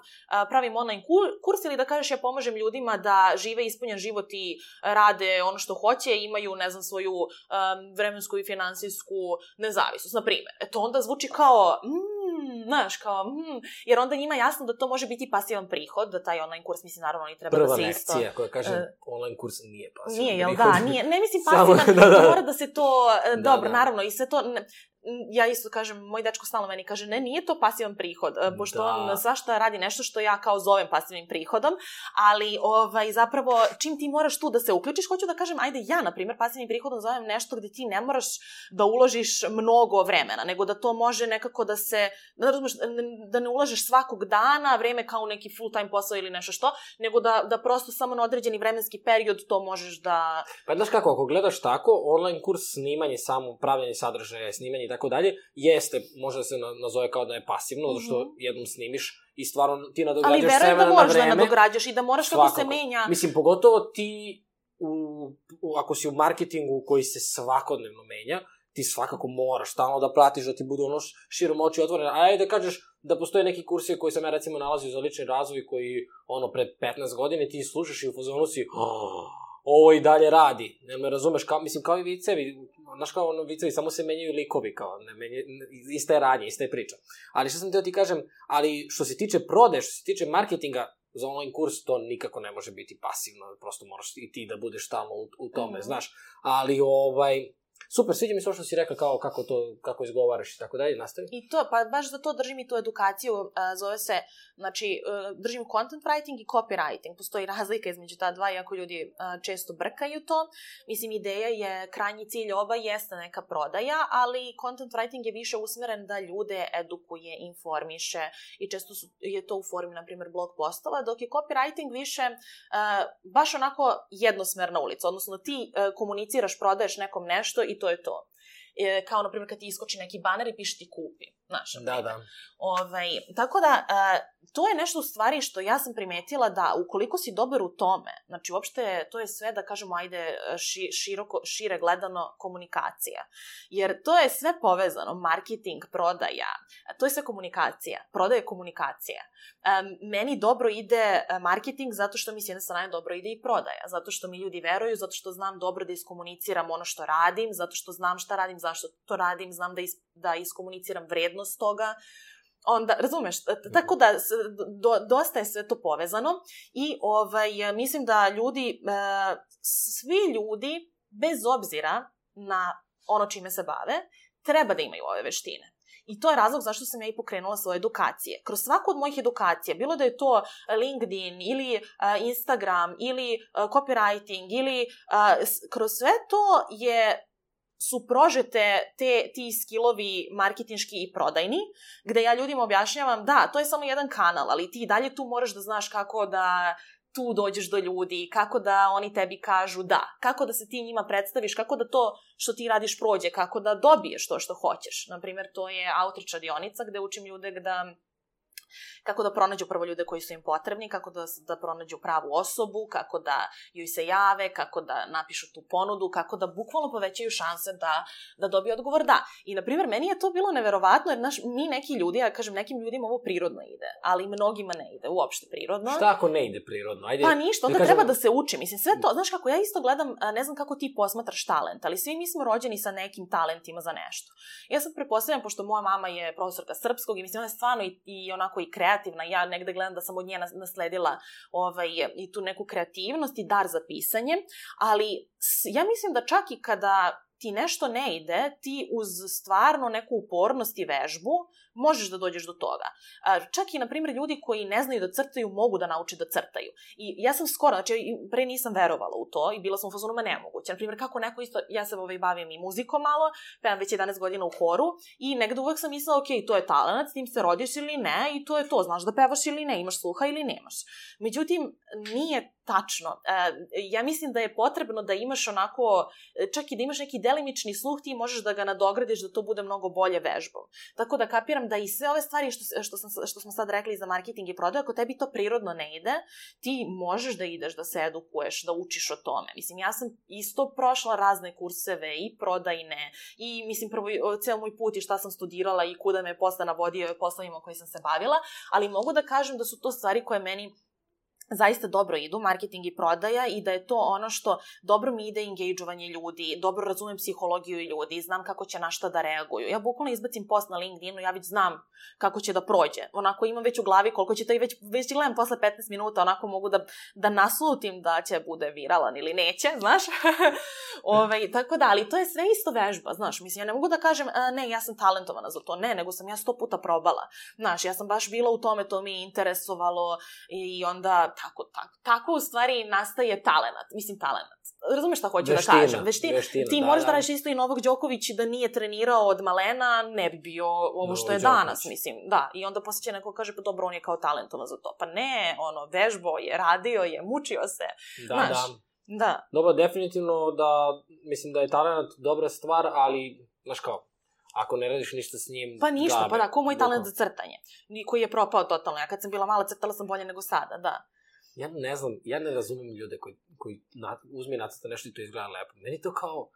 pravim online kur- kurs ili da kažeš ja pomažem ljudima da žive ispunjen život i rade ono što hoće, imaju, ne znam, svoju um, vremensku i finansijsku nezavisnost, na primjer. E to onda zvuči kao, mm, znaš, kao, mm, jer onda njima jasno da to može biti pasivan prihod, da taj online kurs, mislim, naravno, oni treba Prva da se isto... lekcija koja kaže e, online kurs nije pasivan Nije, jel prihod. da? Nije, ne mislim Samo- pasivan, da, da. mora da se to, e, Da, dobro, da. naravno, i sve to, ne, ja isto kažem, moj dečko stalno meni kaže, ne, nije to pasivan prihod, e, pošto Da. on svašta radi nešto što ja kao zovem pasivnim prihodom, ali ovaj, zapravo, čim ti moraš tu da se uključiš, hoću da kažem, ajde, ja, na primjer, pasivnim prihodom zovem nešto gde ti ne moraš da uložiš mnogo vremena, nego da to može nekako da se, da razumeš, da ne ulažeš svakog dana, vreme kao neki full time posao ili nešto što, nego da, da prosto samo na određeni vremenski period to možeš da... Pa znaš kako, ako gledaš tako, online kurs snimanje samo, pravljanje sadržaja, snimanje tako dalje, jeste, može da se na- nazove kao da je pasivno, zato što Mhm. jednom snimiš i stvarno ti Ali nadograđaš s verujem da vremena na moraš da vreme. nadograđaš i da moraš kako se menja. Mislim, pogotovo ti, u, u, ako si u marketingu koji se svakodnevno menja, ti svakako moraš stalno da pratiš da ti budu ono širom oči otvorene. A ajde da kažeš da postoje neki kursi koji sam ja recimo nalazio za lični razvoj koji ono pre 15 godina ti slušaš i u fazonu si "Oh, ovo i dalje radi. Ne me razumeš, kao, mislim kao i vicevi, znaš kao ono vicevi, samo se menjaju likovi, kao, ne menja, ista je radnja, ista je priča. Ali što sam teo ti kažem, ali što se tiče prode, što se tiče marketinga, za online kurs to nikako ne može biti pasivno, prosto moraš i ti da budeš stalno u, u tome, Mhm. znaš. Ali, ovaj, super, sviđa mi se ovo što si rekla, kao kako to, kako izgovaraš i tako dalje, nastavi. I to, pa baš za to držim i tu edukaciju, a, zove se, znači, a, držim content writing i copywriting. Postoji razlika između ta dva, iako ljudi a, često brkaju to. Mislim, ideja je, krajnji cilj oba jeste neka prodaja, ali content writing je više usmeren da ljude edukuje, informiše i često su, je to u formi, na primjer, blog postova, dok je copywriting više baš onako jednosmerna ulica, odnosno ti a, komuniciraš, prodaješ nekom nešto i to je to. E, kao, na primjer, kad ti iskoči neki baner i piše ti kupi. Znaš, na Da, da. Ovaj, tako da, a, to je nešto u stvari što ja sam primetila da ukoliko si dobar u tome, znači uopšte to je sve da kažemo ajde ši, široko, šire gledano komunikacija. Jer to je sve povezano, marketing, prodaja, to je sve komunikacija. Prodaja je komunikacija. Um, meni dobro ide e, marketing zato što mi s jedne strane dobro ide i prodaja, zato što mi ljudi veruju, zato što znam dobro da iskomuniciram ono što radim, zato što znam šta radim, zašto to radim, znam da, is, da iskomuniciram vrednost toga, onda, razumeš, tako da do, dosta je sve to povezano i ovaj, mislim da ljudi, e, svi ljudi, bez obzira na ono čime se bave, treba da imaju ove veštine. I to je razlog zašto sam ja i pokrenula svoje edukacije. Kroz svaku od mojih edukacija, bilo da je to LinkedIn ili uh, Instagram ili uh, copywriting ili uh, kroz sve to je su prožete te, ti skillovi marketinški i prodajni, gde ja ljudima objašnjavam, da, to je samo jedan kanal, ali ti dalje tu moraš da znaš kako da tu dođeš do ljudi, kako da oni tebi kažu da, kako da se ti njima predstaviš, kako da to što ti radiš prođe, kako da dobiješ to što hoćeš. Naprimer, to je outreach radionica gde učim ljude da kako da pronađu prvo ljude koji su im potrebni, kako da, da pronađu pravu osobu, kako da joj se jave, kako da napišu tu ponudu, kako da bukvalno povećaju šanse da, da dobiju odgovor da. I, na primjer, meni je to bilo neverovatno, jer naš, mi neki ljudi, ja kažem, nekim ljudima ovo prirodno ide, ali mnogima ne ide uopšte prirodno. Šta ako ne ide prirodno? Ajde, Pa ništa, onda da treba da se uči. Mislim, sve to, znaš kako, ja isto gledam, ne znam kako ti posmatraš talent, ali svi mi smo rođeni sa nekim talentima za nešto. Ja sad prepostavljam, pošto moja mama je profesorka srpskog i mislim, ona je stvarno i, i onako i kreativna, ja negde gledam da sam od nje nas- nasledila ovaj, i tu neku kreativnost i dar za pisanje, ali ja mislim da čak i kada ti nešto ne ide, ti uz stvarno neku upornost i vežbu možeš da dođeš do toga. Čak i, na primjer, ljudi koji ne znaju da crtaju mogu da nauče da crtaju. I ja sam skoro, znači pre nisam verovala u to i bila sam u fazonu, ma nemoguće. Na primjer, kako neko isto, ja se ovaj, bavim i muzikom malo, pevam već 11 godina u horu i negde uvek sam mislila, ok, to je talent, s tim se rodiš ili ne i to je to, znaš da pevaš ili ne, imaš sluha ili nemaš. Međutim, nije tačno. E, ja mislim da je potrebno da imaš onako, čak i da imaš neki delimični sluh, ti možeš da ga nadogradiš da to bude mnogo bolje vežbom. Tako da kapiram da i sve ove stvari što, što, sam, što smo sad rekli za marketing i prodaju, ako tebi to prirodno ne ide, ti možeš da ideš da se edukuješ, da učiš o tome. Mislim, ja sam isto prošla razne kurseve i prodajne i mislim prvo ceo moj put i šta sam studirala i kuda me posle navodio poslovima koji sam se bavila, ali mogu da kažem da su to stvari koje meni zaista dobro idu, marketing i prodaja i da je to ono što dobro mi ide engageovanje ljudi, dobro razumem psihologiju ljudi, znam kako će na šta da reaguju. Ja bukvalno izbacim post na LinkedInu, ja već znam kako će da prođe. Onako imam već u glavi koliko će to i već, već gledam posle 15 minuta, onako mogu da, da naslutim da će bude viralan ili neće, znaš? Ove, tako da, ali to je sve isto vežba, znaš, mislim, ja ne mogu da kažem, a, ne, ja sam talentovana za to, ne, nego sam ja sto puta probala. Znaš, ja sam baš bila u tome, to mi je interesovalo i onda tako, tako, tako u stvari nastaje talenat, mislim talenat. Razumeš šta hoću Veština, da kažem? Veština. veština, Ti da, možeš da, da. radiš isto i Novak Đoković da nije trenirao od malena, ne bi bio ovo što je Novak danas, Đoković. mislim. Da, i onda posle će neko kaže, pa dobro, on je kao talentovan za to. Pa ne, ono, vežbo je, radio je, mučio se. Da, Znaš, da. Da, Dobro, definitivno da, mislim da je talent dobra stvar, ali, znaš kao, ako ne radiš ništa s njim... pa ništa, džabe. pa da, ko moj talent za crtanje, koji je propao totalno. Ja kad sam bila mala crtala sam bolje nego sada, da. Ja ne znam, ja ne razumem ljude koji, koji na, uzme nacrta nešto i to izgleda lepo. Meni to kao,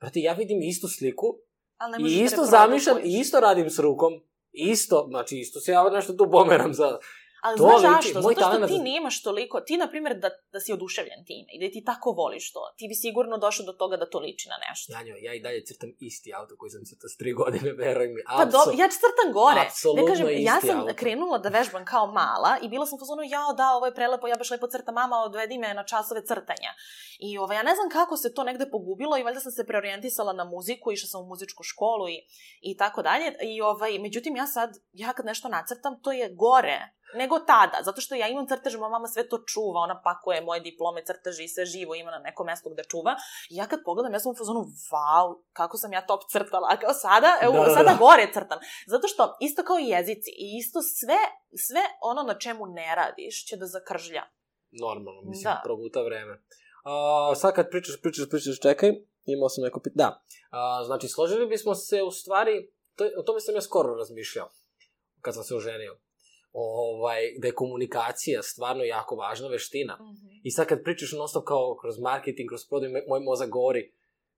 brate, ja vidim istu sliku Ali ne i da isto zamišljam, i isto radim s rukom, isto, znači isto se ja nešto tu pomeram za... Ali To znaš zašto? moj Zato što ti nemaš toliko, ti na primjer da, da si oduševljen time i da ti tako voliš to, ti bi sigurno došao do toga da to liči na nešto. Janjo, ja i dalje crtam isti auto koji sam crtao s tri godine, veruj mi. Pa do, ja crtam gore. apsolutno ne kažem, ja sam auto. krenula da vežbam kao mala i bila sam u fazonu, jao da, ovo je prelepo, ja baš lepo crtam, mama, odvedi me na časove crtanja. I ovaj, ja ne znam kako se to negde pogubilo i valjda sam se preorijentisala na muziku, išla sam u muzičku školu i, i tako dalje. I ovaj, međutim, ja sad, ja kad nešto nacrtam, to je gore nego tada, zato što ja imam crtež, moja mama sve to čuva, ona pakuje moje diplome, crteže i sve živo ima na nekom mestu gde čuva. I ja kad pogledam, ja sam u fazonu, wow, kako sam ja top crtala, a kao sada, evo, Da, da, sada da. gore crtam. Zato što isto kao i jezici i isto sve, sve ono na čemu ne radiš će da zakržlja. Normalno, mislim, Da. proguta vreme. Uh, sad kad pričaš, pričaš, pričaš, čekaj, imao sam neko pit... Da. Uh, znači, složili bismo se u stvari, to, o tome sam ja skoro razmišljao, kad sam se oženio. Ovaj, da je komunikacija stvarno jako važna veština. Mm -hmm. I sad kad pričaš non stop kao kroz marketing, kroz prodaju, me- moj mozak govori,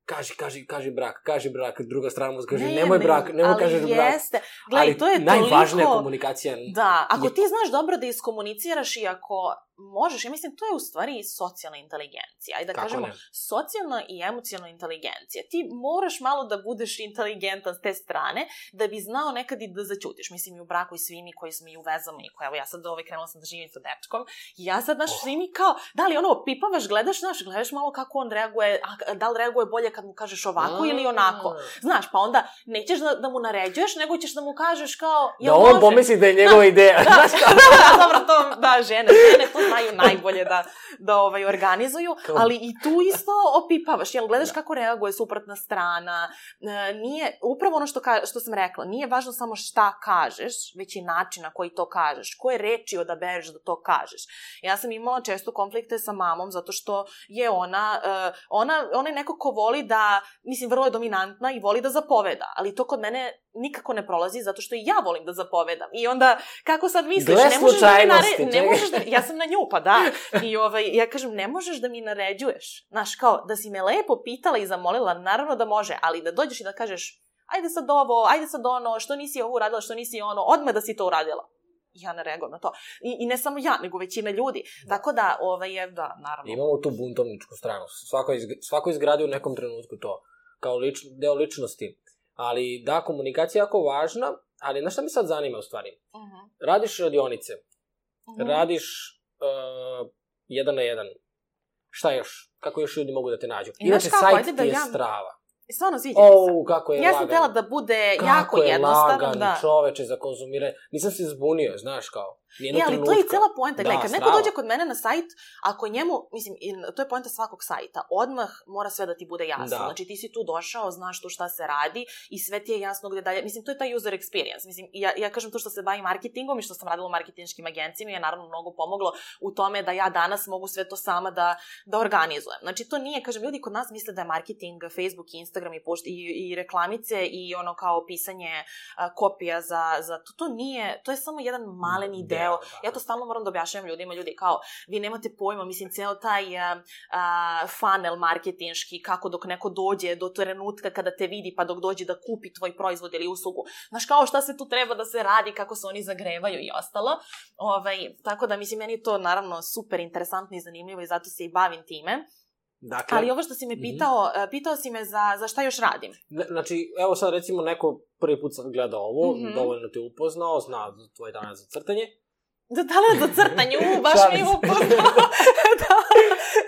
kaži, kaži, kaži brak, kaži brak, druga strana mozak kaže, nemoj brak, nemoj ali kažeš brak. jeste. Gledaj, Ali to je najvažnija toliko... komunikacija. Da, ako je- ti znaš dobro da iskomuniciraš i ako možeš, ja mislim, to je u stvari socijalna inteligencija. Ajde da Kako kažemo, ne? socijalna i emocionalna inteligencija. Ti moraš malo da budeš inteligentan s te strane, da bi znao nekad i da zaćutiš. Mislim, i u braku i svi mi koji smo i u vezama i koji, evo ja sad ovaj krenula sam da živim sa dečkom, i ja sad, znaš, Oh. svi mi kao, da li ono, pipavaš, gledaš, znaš, gledaš malo kako on reaguje, a da li reaguje bolje kad mu kažeš ovako ili onako. Znaš, pa onda nećeš da, da mu naređuješ, nego ćeš da mu kažeš kao, Da on može? pomisli da je njegova ideja. Da, Znaš kao? da, dobro, to, da, žene, žene to znaju najbolje da, da ovaj, organizuju, ali i tu isto opipavaš, jel, gledaš kako reaguje suprotna strana, e, nije, upravo ono što, ka, što sam rekla, nije važno samo šta kažeš, već i način na koji to kažeš, koje reči odabereš da to kažeš. Ja sam imala često konflikte sa mamom, zato što je ona, e, ona, ona je neko ko voli da, mislim, vrlo je dominantna i voli da zapoveda, ali to kod mene nikako ne prolazi zato što i ja volim da zapovedam. I onda, kako sad misliš, Gle ne možeš da mi nare... ne možeš da, ja sam na nju, pa da. I ovaj, ja kažem, ne možeš da mi naređuješ. Znaš, kao, da si me lepo pitala i zamolila, naravno da može, ali da dođeš i da kažeš, ajde sad ovo, ajde sad ono, što nisi ovo uradila, što nisi ono, odmah da si to uradila. Ja ne reagujem na to. I, I ne samo ja, nego većina ljudi. Tako da, ovaj, je, da, naravno. Imamo tu buntovničku stranu. Svako, je svako je izgradio u nekom trenutku to. Kao lič, deo ličnosti. Ali da, komunikacija je jako važna, ali na šta me sad zanima u stvari? Mhm, Radiš radionice, mhm. radiš uh, jedan na jedan. Šta još? Kako još ljudi mogu da te nađu? I Inače, znaš kako, sajt da ti je ja- strava. Stvarno sviđa mi se. O, kako je Ja sam lagan. htela da bude kako jako je jednostavan, lagan da. čoveče za konzumiranje. Nisam se zbunio, znaš kao. Nijednog E, ali trenutka. to je i cela poenta. Gledaj, Da, kad neko dođe kod mene na sajt, ako njemu, mislim, to je poenta svakog sajta, odmah mora sve da ti bude jasno. Da. Znači, ti si tu došao, znaš tu šta se radi i sve ti je jasno gde dalje. Mislim, to je taj user experience. Mislim, ja, ja kažem to što se bavim marketingom i što sam radila u marketinškim agencijama je naravno mnogo pomoglo u tome da ja danas mogu sve to sama da, da organizujem. Znači, to nije, kažem, ljudi kod nas misle da je marketing Facebook, Instagram i, pošt, i, i reklamice i ono kao pisanje a, kopija za, za to, to nije, to je samo jedan maleni Deo, deo. da. Ja to stalno moram da objašnjavam ljudima, ljudi kao, vi nemate pojma, mislim, ceo taj a, a, funnel marketinški, kako dok neko dođe do trenutka kada te vidi, pa dok dođe da kupi tvoj proizvod ili uslugu. Znaš, kao šta se tu treba da se radi, kako se oni zagrevaju i ostalo. Ovaj, tako da, mislim, meni je to naravno super interesantno i zanimljivo i zato se i bavim time. Dakle, Ali ovo što si me Mhm. pitao, e, pitao si me za, za šta još radim. Ne, Znači, evo sad recimo neko prvi put sad gleda ovo, Mhm. dovoljno te upoznao, zna tvoj dan za crtanje, Da, da li za crtanje? U, baš mi je upoznao. da.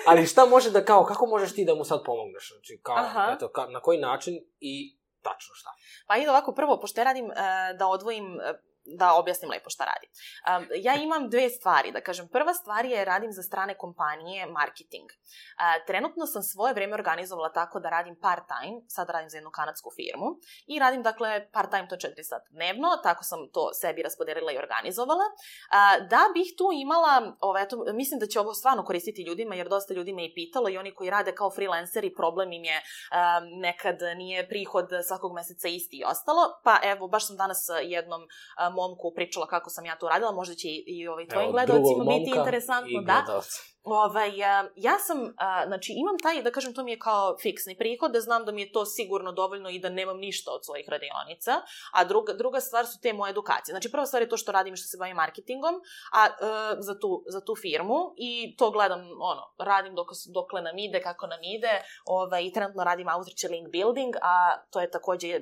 ali šta može da kao, kako možeš ti da mu sad pomogneš? Znači, kao, Aha. eto, ka, na koji način i tačno šta? Pa ide ovako, prvo, pošto ja radim, e, da odvojim, e, da objasnim lepo šta radim. Um, ja imam dve stvari, da kažem. Prva stvar je radim za strane kompanije marketing. Uh, trenutno sam svoje vreme organizovala tako da radim part-time, sad radim za jednu kanadsku firmu, i radim, dakle, part-time to 4 sata dnevno, tako sam to sebi raspodelila i organizovala. Uh, da bih tu imala, ovo, eto, mislim da će ovo stvarno koristiti ljudima, jer dosta ljudi me i pitalo i oni koji rade kao freelanceri, problem im je um, nekad nije prihod svakog meseca isti i ostalo, pa evo, baš sam danas jednom momku pričala kako sam ja to radila, možda će i, i ovaj, tvojim Evo, gledalcima biti interesantno, da. Ovaj, ja sam, a, znači imam taj, da kažem, to mi je kao fiksni prihod, da znam da mi je to sigurno dovoljno i da nemam ništa od svojih radionica, a druga, druga stvar su te moje edukacije. Znači prva stvar je to što radim i što se bavim marketingom, a e, za, tu, za tu firmu i to gledam, ono, radim dok, dokle nam ide, kako nam ide, ovaj, i trenutno radim outreach i link building, a to je takođe, e,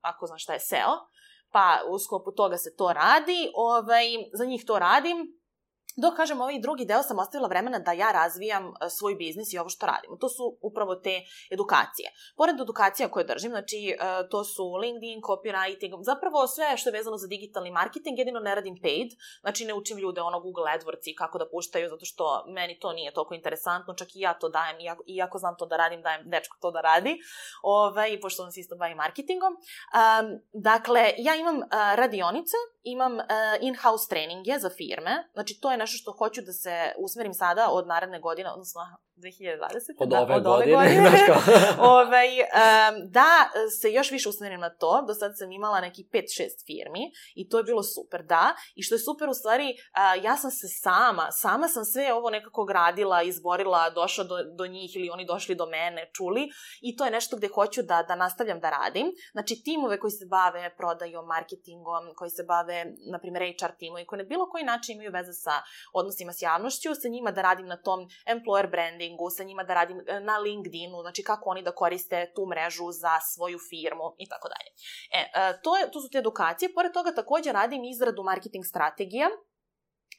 ako znaš šta je SEO, pa u sklopu toga se to radi, ovaj, za njih to radim, Dok, kažem, ovaj drugi deo sam ostavila vremena da ja razvijam e, svoj biznis i ovo što radim. To su upravo te edukacije. Pored edukacija koje držim, znači e, to su LinkedIn, copywriting, zapravo sve što je vezano za digitalni marketing, jedino ne radim paid, znači ne učim ljude ono Google AdWords i kako da puštaju, zato što meni to nije toliko interesantno, čak i ja to dajem, iako, iako znam to da radim, dajem dečko to da radi, ovaj, pošto on se isto bavi marketingom. Um, dakle, ja imam uh, radionice, imam uh, in-house treninge za firme, znači to je nešto što hoću da se usmerim sada od naredne godine, odnosno 2020. Od da, ove od ove godine, kao. ovaj, um, da se još više usmerim na to. Do sad sam imala neki 5-6 firmi i to je bilo super, da. I što je super u stvari, uh, ja sam se sama, sama sam sve ovo nekako gradila, izborila, došla do, do njih ili oni došli do mene, čuli i to je nešto gde hoću da, da nastavljam da radim. Znači, timove koji se bave prodajom, marketingom, koji se bave, na primjer, HR timovi, koji na bilo koji način imaju veze sa odnosima s javnošću, sa njima da radim na tom employer brandingu, sa njima da radim e, na LinkedInu, znači kako oni da koriste tu mrežu za svoju firmu i tako dalje. E, e, to, je, to su te edukacije. Pored toga takođe radim izradu marketing strategija,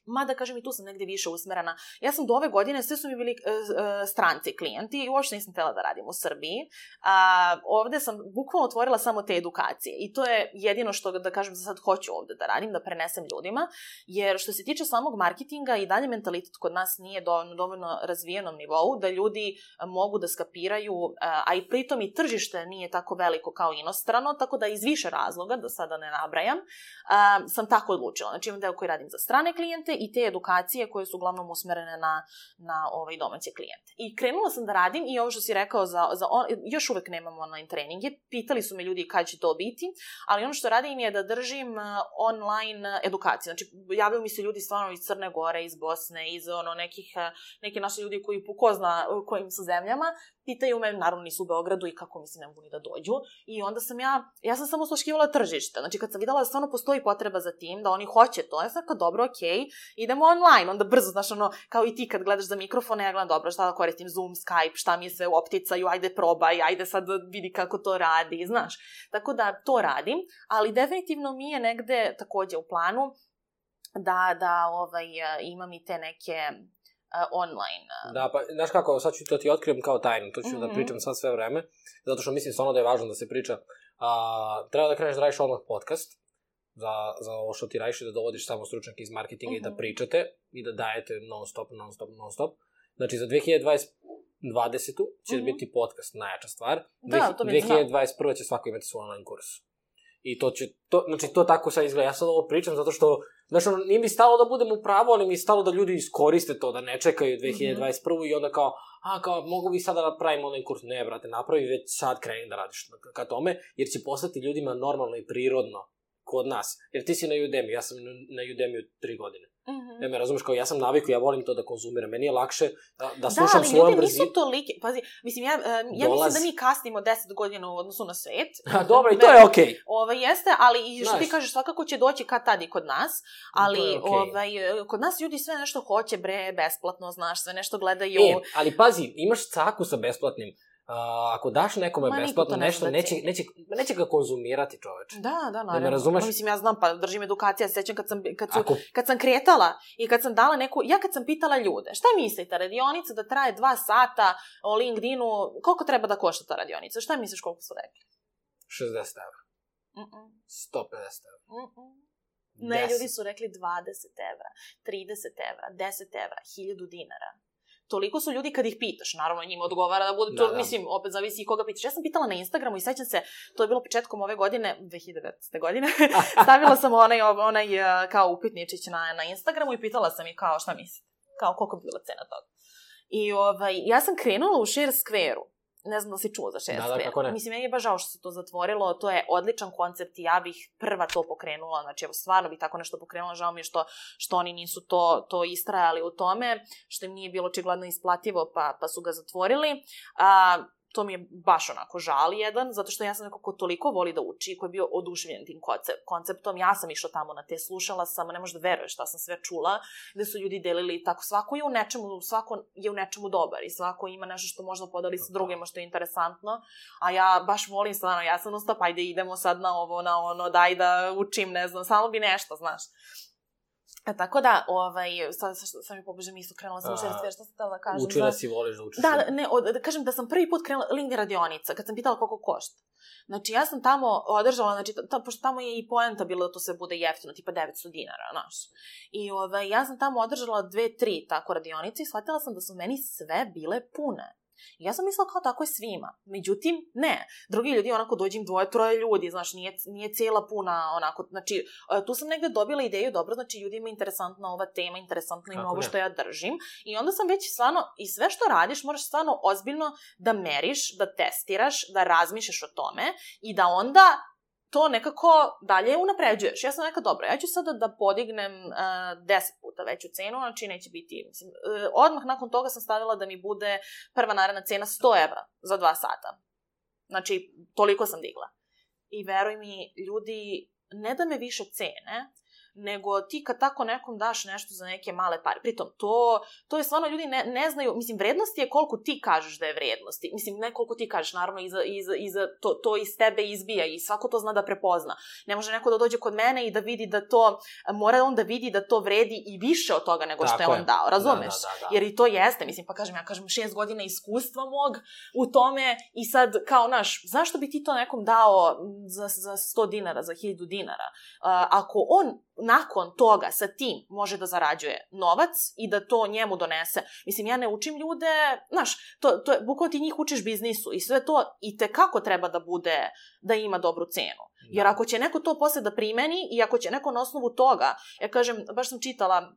Mada, kažem, i tu sam negde više usmerana. Ja sam do ove godine, sve su mi bili uh, uh, stranci klijenti i uopšte nisam htela da radim u Srbiji. A, ovde sam bukvalno otvorila samo te edukacije i to je jedino što, da kažem, za sad hoću ovde da radim, da prenesem ljudima, jer što se tiče samog marketinga i dalje mentalitet kod nas nije dovoljno, dovoljno razvijenom nivou, da ljudi mogu da skapiraju, a i pritom i tržište nije tako veliko kao inostrano, tako da iz više razloga, da sada ne nabrajam, a, sam tako odlučila. Znači imam deo koji radim za strane klijente i te edukacije koje su uglavnom usmerene na, na ovaj domaće klijente. I krenula sam da radim i ovo što si rekao za, za on, još uvek nemam online treninge, pitali su me ljudi kada će to biti, ali ono što radim je da držim uh, online edukacije. Znači, javljaju mi se ljudi stvarno iz Crne Gore, iz Bosne, iz ono nekih, uh, neke naše ljudi koji ko zna kojim su zemljama, pitaju me, naravno nisu u Beogradu i kako mislim ne mogu ni da dođu. I onda sam ja, ja sam samo sluškivala tržište. Znači kad sam videla da stvarno postoji potreba za tim, da oni hoće to, ja sam kao dobro, okej, okay, idemo online, onda brzo, znaš, ono, kao i ti kad gledaš za mikrofone, ja gledam, dobro, šta da koristim, Zoom, Skype, šta mi je sve u opticaju, ajde probaj, ajde sad vidi kako to radi, znaš. Tako da to radim, ali definitivno mi je negde takođe u planu da, da ovaj, imam i te neke online. Da, pa, znaš kako, sad ću to ti otkrijem kao tajnu, to ću mm -hmm. da pričam sad sve vreme, zato što mislim stvarno da je važno da se priča. A, treba da kreneš da radiš odmah podcast, za, za ovo što ti radiš da dovodiš samo stručnjake iz marketinga mm -hmm. i da mhm. pričate i da dajete non stop, non stop, non stop. Znači, za 2020 20. će mm -hmm. biti podcast najjača stvar. Da, to 2021. će svako imati svoj online kurs. I to će, to, znači, to tako sad izgleda. Ja sad ovo pričam zato što Znaš, ono, nije mi stalo da budem u pravu, ali mi je stalo da ljudi iskoriste to, da ne čekaju 2021. Mm -hmm. i onda kao, a, kao, mogu bi sada da pravim online kurs. Ne, brate, napravi već sad kreni da radiš ka tome, jer će postati ljudima normalno i prirodno kod nas. Jer ti si na Udemy, ja sam na Udemy tri godine. Mm -hmm. Ne me razumeš, kao ja sam naviku, ja volim to da konzumiram. Meni je lakše da, da slušam da, svojom brzinu. Da, ali ljudi nisu toliki. Pazi, mislim, ja, uh, ja Dolaz... mislim da mi kasnimo 10 godina u odnosu na svet. A, dobro, i to je okej. Okay. Ovaj, jeste, ali i što znaš, ti kažeš, svakako će doći kad tad i kod nas. Ali, okay. ovaj, kod nas ljudi sve nešto hoće, bre, besplatno, znaš, sve nešto gledaju. E, ali pazi, imaš caku sa besplatnim Uh, ako daš nekome Ma, besplatno nešto, da neće, neće, neće ga konzumirati čoveč. Da, da, naravno. Da me razumeš? No, mislim, ja znam, pa držim edukacija, sećam kad sam, kad, su, ako... kad sam kretala i kad sam dala neku, ja kad sam pitala ljude, šta mislite, radionica da traje dva sata o LinkedInu, koliko treba da košta ta radionica? Šta misliš koliko su rekli? 60 evra. Mm -mm. 150 evra. Mm -mm. Ne, 10. ljudi su rekli 20 evra, 30 evra, 10 evra, 1000 dinara toliko su ljudi kad ih pitaš, naravno njima odgovara da bude, da, to, da. mislim, opet zavisi koga pitaš. Ja sam pitala na Instagramu i sećam se, to je bilo početkom ove godine, 2019. godine, stavila sam onaj, onaj kao upitničić na, na Instagramu i pitala sam ih kao šta mislite, kao koliko bi bila cena toga. I ovaj, ja sam krenula u Share Square-u ne znam da si čuo za šest da, da, kako ne. Mislim, meni je baš žao što se to zatvorilo, to je odličan koncept i ja bih prva to pokrenula, znači evo stvarno bih tako nešto pokrenula, žao mi je što, što oni nisu to, to istrajali u tome, što im nije bilo očigledno isplativo pa, pa su ga zatvorili. A, to mi je baš onako žal jedan, zato što ja sam neko ko toliko voli da uči, ko je bio oduševljen tim konceptom. Ja sam išla tamo na te, slušala sam, ne možeš da veruješ šta sam sve čula, gde su ljudi delili tako, svako je u nečemu, svako je u nečemu dobar i svako ima nešto što možda podeli sa drugima što je interesantno, a ja baš volim stvarno, ja sam ustap, ajde idemo sad na ovo, na ono, daj da učim, ne znam, samo bi nešto, znaš. E, tako da, ovaj, sad, sad mi pobože mislo, krenula sam u šest šta sam htela da kažem. Učila si, voliš da učiš. Da, ne, od, da kažem da sam prvi put krenula LinkedIn radionica, kad sam pitala koliko košta. Znači, ja sam tamo održala, znači, ta, pošto tamo je i poenta bilo da to sve bude jeftino, tipa 900 dinara, znaš. I ovaj, ja sam tamo održala dve, tri tako radionice i shvatila sam da su meni sve bile pune. I ja sam mislila kao tako je svima. Međutim, ne. Drugi ljudi, onako, dođe im dvoje, troje ljudi, znaš, nije, nije cijela puna, onako, znači, e, tu sam negde dobila ideju, dobro, znači, ljudima je interesantna ova tema, interesantno im ovo što ja držim. I onda sam već stvarno, i sve što radiš, moraš stvarno ozbiljno da meriš, da testiraš, da razmišljaš o tome i da onda to nekako dalje unapređuješ. Ja sam neka dobro, ja ću sada da podignem uh, 10 puta veću cenu, znači neće biti, mislim, uh, odmah nakon toga sam stavila da mi bude prva naredna cena 100 evra za dva sata. Znači, toliko sam digla. I veruj mi, ljudi, ne da me više cene, nego ti kad tako nekom daš nešto za neke male pare. Pritom, to, to je stvarno ljudi ne, ne znaju, mislim, vrednost je koliko ti kažeš da je vrednosti. Mislim, ne koliko ti kažeš, naravno, iza, iza, iza, to, to iz tebe izbija i svako to zna da prepozna. Ne može neko da dođe kod mene i da vidi da to, mora on da vidi da to vredi i više od toga nego što Tako je on dao, razumeš? Da, da, da, da. Jer i to jeste, mislim, pa kažem, ja kažem šest godina iskustva mog u tome i sad, kao, naš, zašto bi ti to nekom dao za, za 100 dinara, za 1000 dinara? Uh, ako on nakon toga sa tim može da zarađuje novac i da to njemu donese. Mislim, ja ne učim ljude, znaš, to, to je, bukvalno ti njih učiš biznisu i sve to i te kako treba da bude, da ima dobru cenu. Jer ako će neko to posle da primeni i ako će neko na osnovu toga, ja kažem, baš sam čitala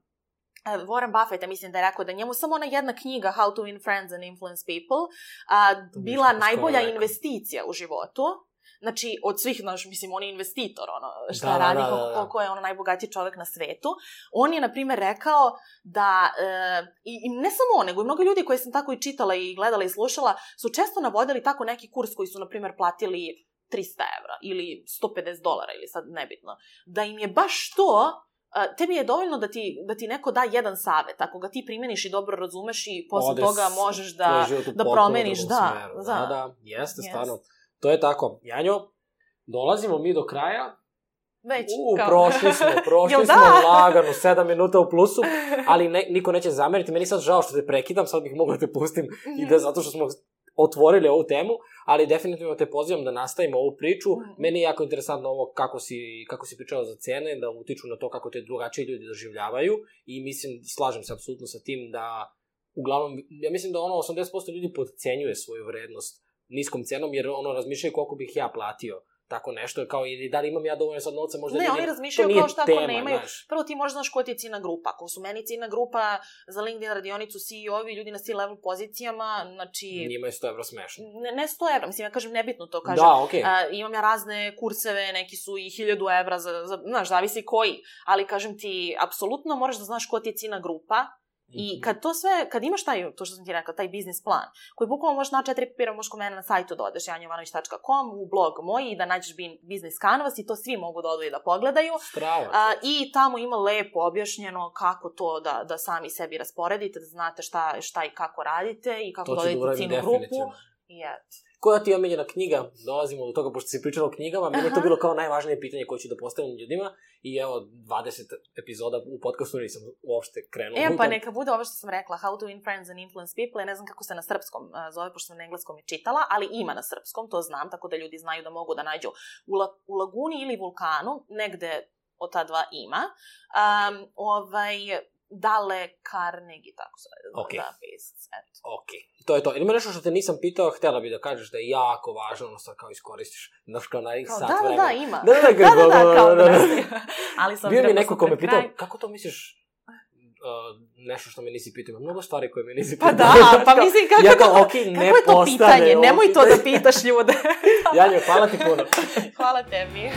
e, Warren Buffett, mislim da je rekao da njemu samo ona jedna knjiga How to Win Friends and Influence People a, bila najbolja rekao. investicija u životu. Znači, od svih, znaš, mislim, on je investitor, ono, šta Da, da, radi, da, da, da. koliko je ono najbogatiji čovek na svetu. On je, na primjer, rekao da, e, i, i ne samo on, nego i mnogo ljudi koje sam tako i čitala i gledala i slušala, su često navodili tako neki kurs koji su, na primjer, platili 300 evra ili 150 dolara ili sad nebitno. Da im je baš to a, tebi je dovoljno da ti, da ti neko da jedan savet, ako ga ti primeniš i dobro razumeš i posle Ode toga možeš da... da promeniš, da, da. da, da, jeste, Jest. stvarno. To je tako. Janjo, dolazimo mi do kraja. Već, U, kao... prošli smo, prošli Jel smo da? lagano, sedam minuta u plusu, ali ne, niko neće zameriti. Meni sad žao što te prekidam, sad bih mogla da te pustim i da zato što smo otvorili ovu temu, ali definitivno te pozivam da nastavimo ovu priču. Mhm. Meni je jako interesantno ovo kako si, kako si pričala za cene, da utiču na to kako te drugačiji ljudi doživljavaju i mislim, slažem se apsolutno sa tim da uglavnom, ja mislim da ono 80% ljudi podcenjuje svoju vrednost niskom cenom, jer ono razmišljaju koliko bih ja platio tako nešto, kao ili da li imam ja dovoljno sad novca, možda Ne, vidim- oni razmišljaju kao šta ako nemaju. znaš. Prvo ti možeš znaš ko ti je ciljna grupa. Ako su meni ciljna grupa za LinkedIn radionicu CEO-vi, ljudi na C-level pozicijama, znači... Njima je 100 evra smešno. Ne, ne 100 evra, mislim, ja kažem nebitno to, kažem. Da, okej. A, imam ja razne kurseve, neki su i 1000 evra, za, za, znaš, zavisi koji, ali kažem ti, apsolutno moraš da znaš ko ti je ciljna grupa i Mhm. kad to sve, kad imaš taj, to što sam ti rekla, taj biznis plan, koji bukvalno možeš na četiri papira, možeš kod mene na sajtu da odeš, janjovanović.com, u blog moj i da nađeš biznis canvas i to svi mogu da odu i da pogledaju. Strava. A, I tamo ima lepo objašnjeno kako to da, da sami sebi rasporedite, da znate šta, šta i kako radite i kako da dodajete uradim ciljnu grupu. definitivno. I eto. Koja ti je omiljena knjiga? Dolazimo do toga, pošto si pričala o knjigama, meni je to bilo kao najvažnije pitanje koje ću da postavim ljudima i evo, 20 epizoda u podcastu nisam uopšte krenuo. E, u pa neka bude ovo što sam rekla, How to Win Friends and Influence People, ja ne znam kako se na srpskom uh, zove, pošto sam na engleskom je čitala, ali ima na srpskom, to znam, tako da ljudi znaju da mogu da nađu u, la, u Laguni ili Vulkanu, negde od ta dva ima. Um, ovaj, Dale Carnegie, tako se Ok. da, pisac, eto. Ok, to je to. Ili ima nešto što te nisam pitao, htjela bi da kažeš da je jako važno, ono sad kao iskoristiš, znaš kao na Kao, sat da, da, vremena. da, ima. Da, da, da, da, da, da, da, kao da, da, da. Ali sam Bio mi neko ko me pitao, kako to misliš uh, nešto što me nisi pitao? Ima mnogo stvari koje me nisi Pa pitao. da, pa mislim kako, ja kao, ok, ne kako je to postane pitanje, nemoj to da pitaš ljude. Janjo, hvala ti puno. Hvala tebi.